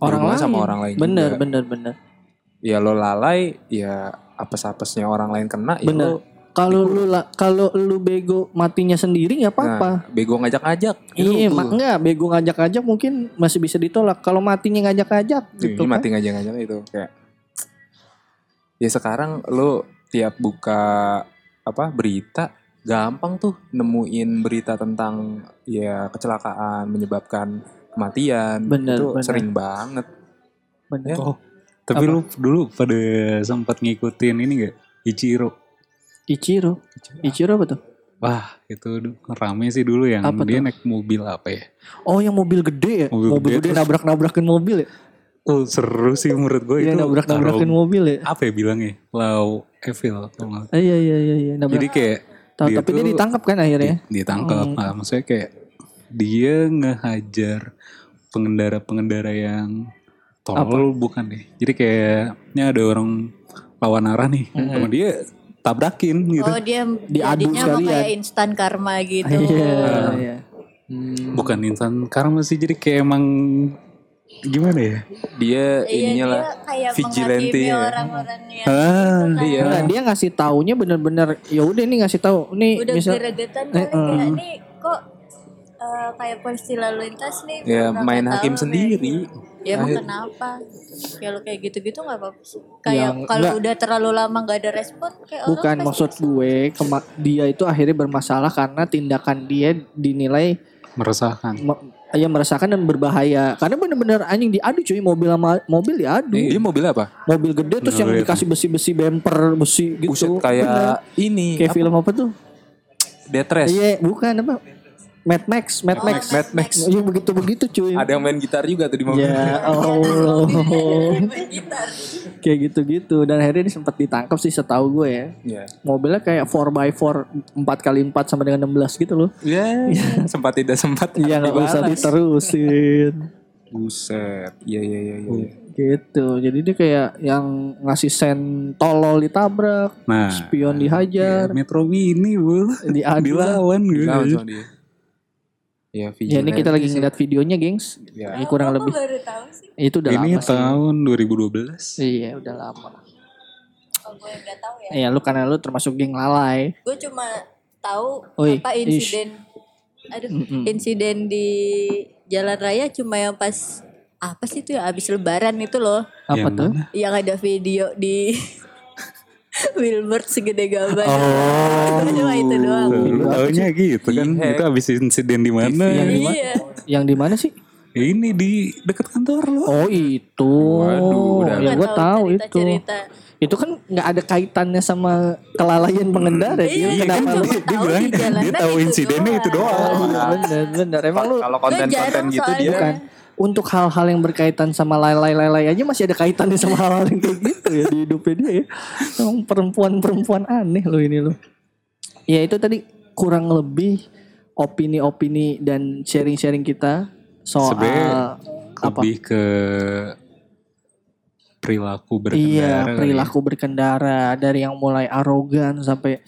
[SPEAKER 3] orang lain
[SPEAKER 6] sama orang lain
[SPEAKER 3] bener
[SPEAKER 6] juga.
[SPEAKER 3] bener bener
[SPEAKER 6] Ya lo lalai ya apes-apesnya orang lain kena ya
[SPEAKER 3] bener
[SPEAKER 6] lo
[SPEAKER 3] kalau lu la- kalau lu bego matinya sendiri nggak apa-apa
[SPEAKER 6] Nah, bego ngajak-ngajak. Itu
[SPEAKER 3] Iya, mak enggak bego ngajak-ngajak mungkin masih bisa ditolak. Kalau matinya ngajak-ngajak gitu
[SPEAKER 6] Ini
[SPEAKER 3] kan.
[SPEAKER 6] mati ngajak-ngajak itu kayak ya sekarang lo tiap buka apa berita gampang tuh nemuin berita tentang ya kecelakaan menyebabkan kematian
[SPEAKER 3] Bener,
[SPEAKER 6] itu
[SPEAKER 3] bener.
[SPEAKER 6] sering banget
[SPEAKER 3] Bener.
[SPEAKER 6] Ya.
[SPEAKER 4] Oh, tapi
[SPEAKER 3] Apa?
[SPEAKER 4] lu dulu pada sempat ngikutin ini gak? Ichiro.
[SPEAKER 3] Ichiro. Ichiro apa tuh?
[SPEAKER 4] Wah, itu rame sih dulu yang
[SPEAKER 3] Apa
[SPEAKER 4] dia
[SPEAKER 3] tuh?
[SPEAKER 4] naik mobil apa ya?
[SPEAKER 3] Oh, yang mobil gede ya?
[SPEAKER 4] Mobil
[SPEAKER 3] Mobil,
[SPEAKER 4] gede
[SPEAKER 3] gede, nabrak-nabrakin mobil ya?
[SPEAKER 4] Oh, seru sih menurut gue
[SPEAKER 3] Iya,
[SPEAKER 4] itu.
[SPEAKER 3] nabrak-nabrakin mobil ya?
[SPEAKER 4] Apa ya bilangnya? Lau Evil.
[SPEAKER 3] iya, iya, iya, iya.
[SPEAKER 4] Jadi kayak
[SPEAKER 3] Tahu,
[SPEAKER 4] dia
[SPEAKER 3] tapi dia ditangkap kan akhirnya?
[SPEAKER 4] ditangkap.
[SPEAKER 3] Hmm.
[SPEAKER 4] Nah, maksudnya kayak dia ngehajar pengendara-pengendara yang tolol bukan deh. Jadi kayaknya ada orang lawan arah nih,
[SPEAKER 3] Hmm.
[SPEAKER 4] sama dia tabrakin gitu.
[SPEAKER 5] Oh dia
[SPEAKER 3] Diadu
[SPEAKER 5] mah
[SPEAKER 3] sekalian.
[SPEAKER 5] kayak instan karma gitu.
[SPEAKER 3] Iya, iya.
[SPEAKER 4] Bukan insan karma sih, jadi kayak emang gimana ya?
[SPEAKER 6] dia
[SPEAKER 5] Iya
[SPEAKER 6] ininya lah
[SPEAKER 5] kayak
[SPEAKER 6] vigilante ya.
[SPEAKER 5] orang-orang yang
[SPEAKER 4] Ah,
[SPEAKER 6] iya
[SPEAKER 3] Enggak, dia ngasih taunya bener-bener ya udah nih ngasih tahu nih
[SPEAKER 5] udah
[SPEAKER 3] misal
[SPEAKER 5] geregetan
[SPEAKER 3] Eh, eh.
[SPEAKER 5] nih kok eh, kayak polisi lalu lintas nih
[SPEAKER 6] ya main hakim sendiri.
[SPEAKER 5] ya emang
[SPEAKER 6] Akhir-
[SPEAKER 5] kenapa ya lo kayak gitu-gitu nggak apa-apa sih. Kayak kalau udah terlalu lama nggak ada respon kayak orang
[SPEAKER 3] bukan maksud gue kema- dia itu akhirnya bermasalah karena tindakan dia dinilai
[SPEAKER 4] meresahkan.
[SPEAKER 3] me- ya meresahkan dan berbahaya. Karena bener-bener anjing diadu cuy mobil sama mobil diadu.
[SPEAKER 6] Dia mobil apa?
[SPEAKER 3] Mobil gede terus yang
[SPEAKER 4] Mobil.
[SPEAKER 3] dikasih besi-besi bemper besi gitu.
[SPEAKER 6] Buset
[SPEAKER 3] Bener.
[SPEAKER 6] kayak ini
[SPEAKER 3] kayak
[SPEAKER 6] apa?
[SPEAKER 3] film apa tuh?
[SPEAKER 6] Death Race.
[SPEAKER 3] Iya bukan apa Mad Max Mad
[SPEAKER 5] Oh,
[SPEAKER 3] Max.
[SPEAKER 6] Mad Max.
[SPEAKER 3] Iya begitu begitu cuy.
[SPEAKER 6] Ada yang main gitar juga tuh di mobil.
[SPEAKER 3] Ya Allah. Kayak gitu-gitu. Dan akhirnya dia sempat ditangkap sih setahu gue ya.
[SPEAKER 6] Ya
[SPEAKER 3] mobilnya kayak 4x4 4x4 sama dengan 16 gitu loh.
[SPEAKER 6] Ya sempat tidak sempat.
[SPEAKER 3] Iya nggak usah diterusin.
[SPEAKER 6] Buset. Iya iya iya iya.
[SPEAKER 3] Gitu. Jadi dia kayak yang ngasih sen tolol ditabrak
[SPEAKER 4] Nah,
[SPEAKER 3] spion
[SPEAKER 4] ya,
[SPEAKER 3] dihajar
[SPEAKER 4] Metro Mini bu,
[SPEAKER 3] diadu
[SPEAKER 4] dilawan gitu.
[SPEAKER 6] Dilawan sama dia ya
[SPEAKER 3] ya ini kita lagi ngeliat videonya gengs
[SPEAKER 6] Ya.
[SPEAKER 3] ini kurang
[SPEAKER 5] Aku
[SPEAKER 3] lebih
[SPEAKER 5] baru tahu sih
[SPEAKER 3] itu udah
[SPEAKER 4] Ini
[SPEAKER 3] lama sih
[SPEAKER 4] tahun 2012.
[SPEAKER 3] iya udah lama
[SPEAKER 5] oh, gue nggak tahu ya
[SPEAKER 3] Iya lu karena lu termasuk geng lalai
[SPEAKER 5] gue cuma tahu
[SPEAKER 3] Oi,
[SPEAKER 5] apa
[SPEAKER 3] ish.
[SPEAKER 5] insiden aduh
[SPEAKER 3] Mm-mm.
[SPEAKER 5] insiden di jalan raya cuma yang pas apa sih itu ya abis lebaran itu loh
[SPEAKER 3] apa
[SPEAKER 4] Yang
[SPEAKER 3] tuh
[SPEAKER 4] mana?
[SPEAKER 5] yang ada video di billboard segede gaban
[SPEAKER 3] Oh.
[SPEAKER 5] cuma itu doang
[SPEAKER 4] lu taunya gitu kan?
[SPEAKER 6] Iya.
[SPEAKER 4] Itu habis insiden di mana?
[SPEAKER 3] Yang di mana?
[SPEAKER 5] iya
[SPEAKER 3] yang di mana sih
[SPEAKER 4] Ini di dekat kantor lo.
[SPEAKER 3] oh itu
[SPEAKER 6] Waduh, udah.
[SPEAKER 3] ya gue tahu itu
[SPEAKER 5] cerita
[SPEAKER 3] itu kan nggak ada kaitannya sama kelalaian pengendara
[SPEAKER 5] Iya,
[SPEAKER 3] dia
[SPEAKER 5] kan
[SPEAKER 3] kenapa lu
[SPEAKER 5] dia-
[SPEAKER 4] Dia
[SPEAKER 5] tahu
[SPEAKER 4] bilang dia tahu insidennya itu
[SPEAKER 5] doang.
[SPEAKER 4] doang.
[SPEAKER 3] Oh, bener bener emang lu
[SPEAKER 6] kalau konten-konten gitu dia
[SPEAKER 3] bukan untuk hal-hal yang berkaitan sama lay-lay-lay aja masih ada kaitannya sama hal-hal yang kayak gitu ya di hidupnya dia ya. Emang perempuan-perempuan aneh loh ini loh. Ya itu tadi kurang lebih opini-opini dan sharing-sharing kita soal
[SPEAKER 4] Sebenarnya
[SPEAKER 3] apa?
[SPEAKER 4] Lebih ke perilaku
[SPEAKER 3] Iya,
[SPEAKER 4] berkendara. kali ya.
[SPEAKER 3] perilaku berkendara dari yang mulai arogan sampai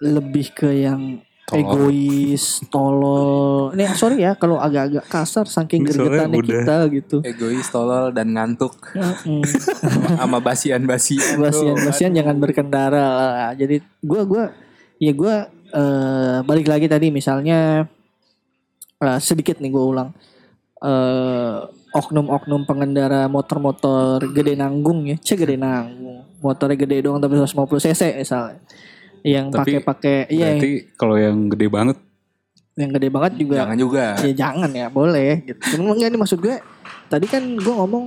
[SPEAKER 3] lebih ke yang
[SPEAKER 4] Tolol.
[SPEAKER 3] egois, tolol. Ini sorry ya kalau agak-agak kasar saking
[SPEAKER 4] udah-
[SPEAKER 3] kita gitu.
[SPEAKER 6] Egois, tolol, dan ngantuk. Sama basian-basian.
[SPEAKER 3] Basian-basian jangan berkendara lah. Jadi gua gua ya gua eh, balik lagi tadi misalnya eh, sedikit nih gua ulang. Eh, oknum-oknum pengendara motor-motor gede nanggung ya, cek gede nanggung. Motornya gede doang tapi 150 cc misalnya. Yang pakai-pakai iya yang,
[SPEAKER 4] Berarti kalau yang gede banget
[SPEAKER 3] yang gede banget juga
[SPEAKER 6] Jangan juga.
[SPEAKER 3] ya jangan ya boleh gitu. Cuma enggak ini maksud gue tadi kan gue ngomong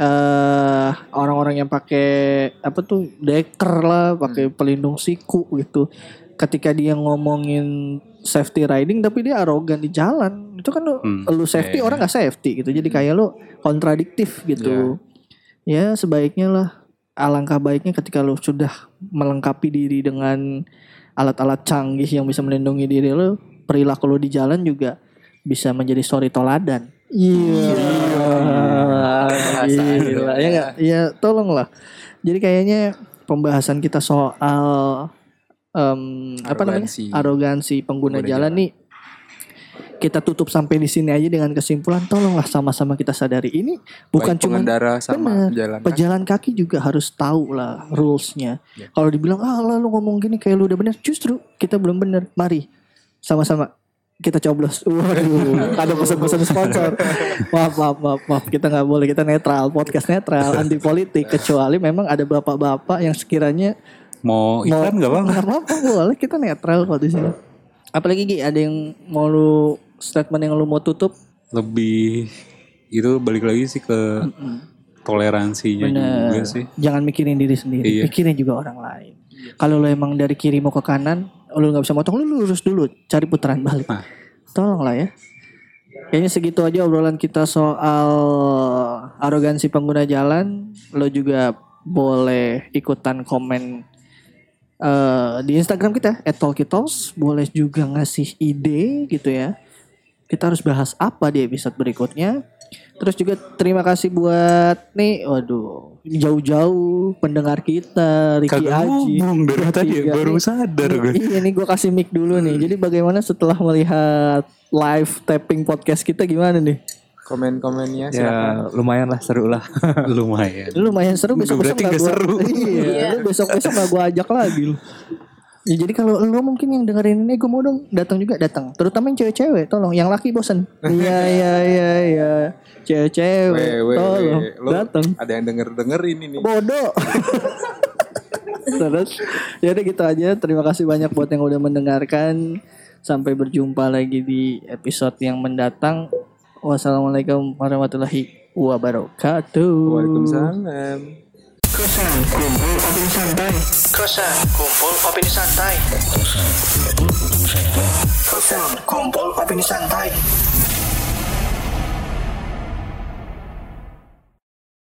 [SPEAKER 3] eh orang-orang yang pakai apa tuh deker lah, pakai pelindung siku gitu. Ketika dia ngomongin safety riding tapi dia arogan di jalan. Itu kan lu,
[SPEAKER 4] Hmm,
[SPEAKER 3] lu safety
[SPEAKER 4] iya,
[SPEAKER 3] orang nggak safety gitu. Jadi kayak lu kontradiktif gitu. Ya sebaiknya lah alangkah baiknya ketika lu sudah melengkapi diri dengan alat-alat canggih yang bisa melindungi diri lu, perilaku lu di jalan juga bisa menjadi story toladan. Iya. Gila. Ya nggak? Ya tolonglah. Jadi kayaknya pembahasan kita soal em, apa namanya?
[SPEAKER 6] Arogansi.
[SPEAKER 3] Pengguna,
[SPEAKER 6] Pengguna
[SPEAKER 3] jalan, nih kita tutup sampai di sini aja dengan kesimpulan tolonglah sama-sama kita sadari ini bukan cuma
[SPEAKER 6] pengendara sama
[SPEAKER 3] Bener.
[SPEAKER 6] pejalan kaki.
[SPEAKER 3] pejalan kaki juga harus tahu lah rulesnya.
[SPEAKER 6] Ya.
[SPEAKER 3] Kalau dibilang ah lah, lu ngomong gini kayak lu udah bener, justru kita belum bener. Mari sama-sama kita coblos. Waduh, ada pesan-pesan sponsor. Maaf, maaf, maaf, maaf. Kita nggak boleh, kita netral, podcast netral, anti politik. Kecuali memang ada bapak-bapak yang sekiranya
[SPEAKER 4] mau iklan nggak bang?
[SPEAKER 3] Nggak apa-apa, boleh. Kita netral kok di sini. Apalagi Gi, ada yang mau lu statement yang lu mau tutup?
[SPEAKER 4] Lebih itu balik lagi sih ke toleransinya juga
[SPEAKER 3] Bener.
[SPEAKER 4] sih.
[SPEAKER 3] Jangan mikirin diri sendiri,
[SPEAKER 4] Iya.
[SPEAKER 3] pikirin juga orang lain. Kalau lo emang dari kiri mau ke kanan, lu nggak bisa motong, lu lurus dulu, cari putaran balik.
[SPEAKER 4] Nah.
[SPEAKER 3] Tolong lah ya. Kayaknya segitu aja obrolan kita soal arogansi pengguna jalan. Lo juga boleh ikutan komen eh, di Instagram kita @talkitos. Boleh juga ngasih ide gitu ya. Kita harus bahas apa di episode berikutnya. Terus juga terima kasih buat nih, waduh, jauh-jauh pendengar kita, Ricky
[SPEAKER 4] Kagak
[SPEAKER 3] Aji.
[SPEAKER 4] ngomong dari tadi ya, baru
[SPEAKER 3] nih.
[SPEAKER 4] sadar gue.
[SPEAKER 3] Iya nih gue kasih mic dulu nih. Jadi bagaimana setelah melihat live tapping podcast kita gimana nih?
[SPEAKER 6] Komen-komennya
[SPEAKER 7] Ya lumayan lah seru lah.
[SPEAKER 4] Lumayan.
[SPEAKER 3] Lu lumayan seru besok besok
[SPEAKER 4] Berarti nggak seru.
[SPEAKER 3] Iya, lu besok besok gak gue ajak lagi lu. Ya, jadi kalau lu mungkin yang dengerin ini gue mau dong datang juga datang. Terutama yang cewek-cewek, tolong. Yang laki bosen. Iya iya iya iya. Cewek-cewek, tolong datang.
[SPEAKER 6] Ada yang denger-denger ini nih.
[SPEAKER 3] Bodoh. Terus ya udah gitu aja. Terima kasih banyak buat yang udah mendengarkan. Sampai berjumpa lagi di episode yang mendatang. Wassalamualaikum warahmatullahi wabarakatuh.
[SPEAKER 6] Waalaikumsalam.
[SPEAKER 3] Kosan kumpul opini santai. Kosan kumpul opini santai. Kosan kumpul opini santai.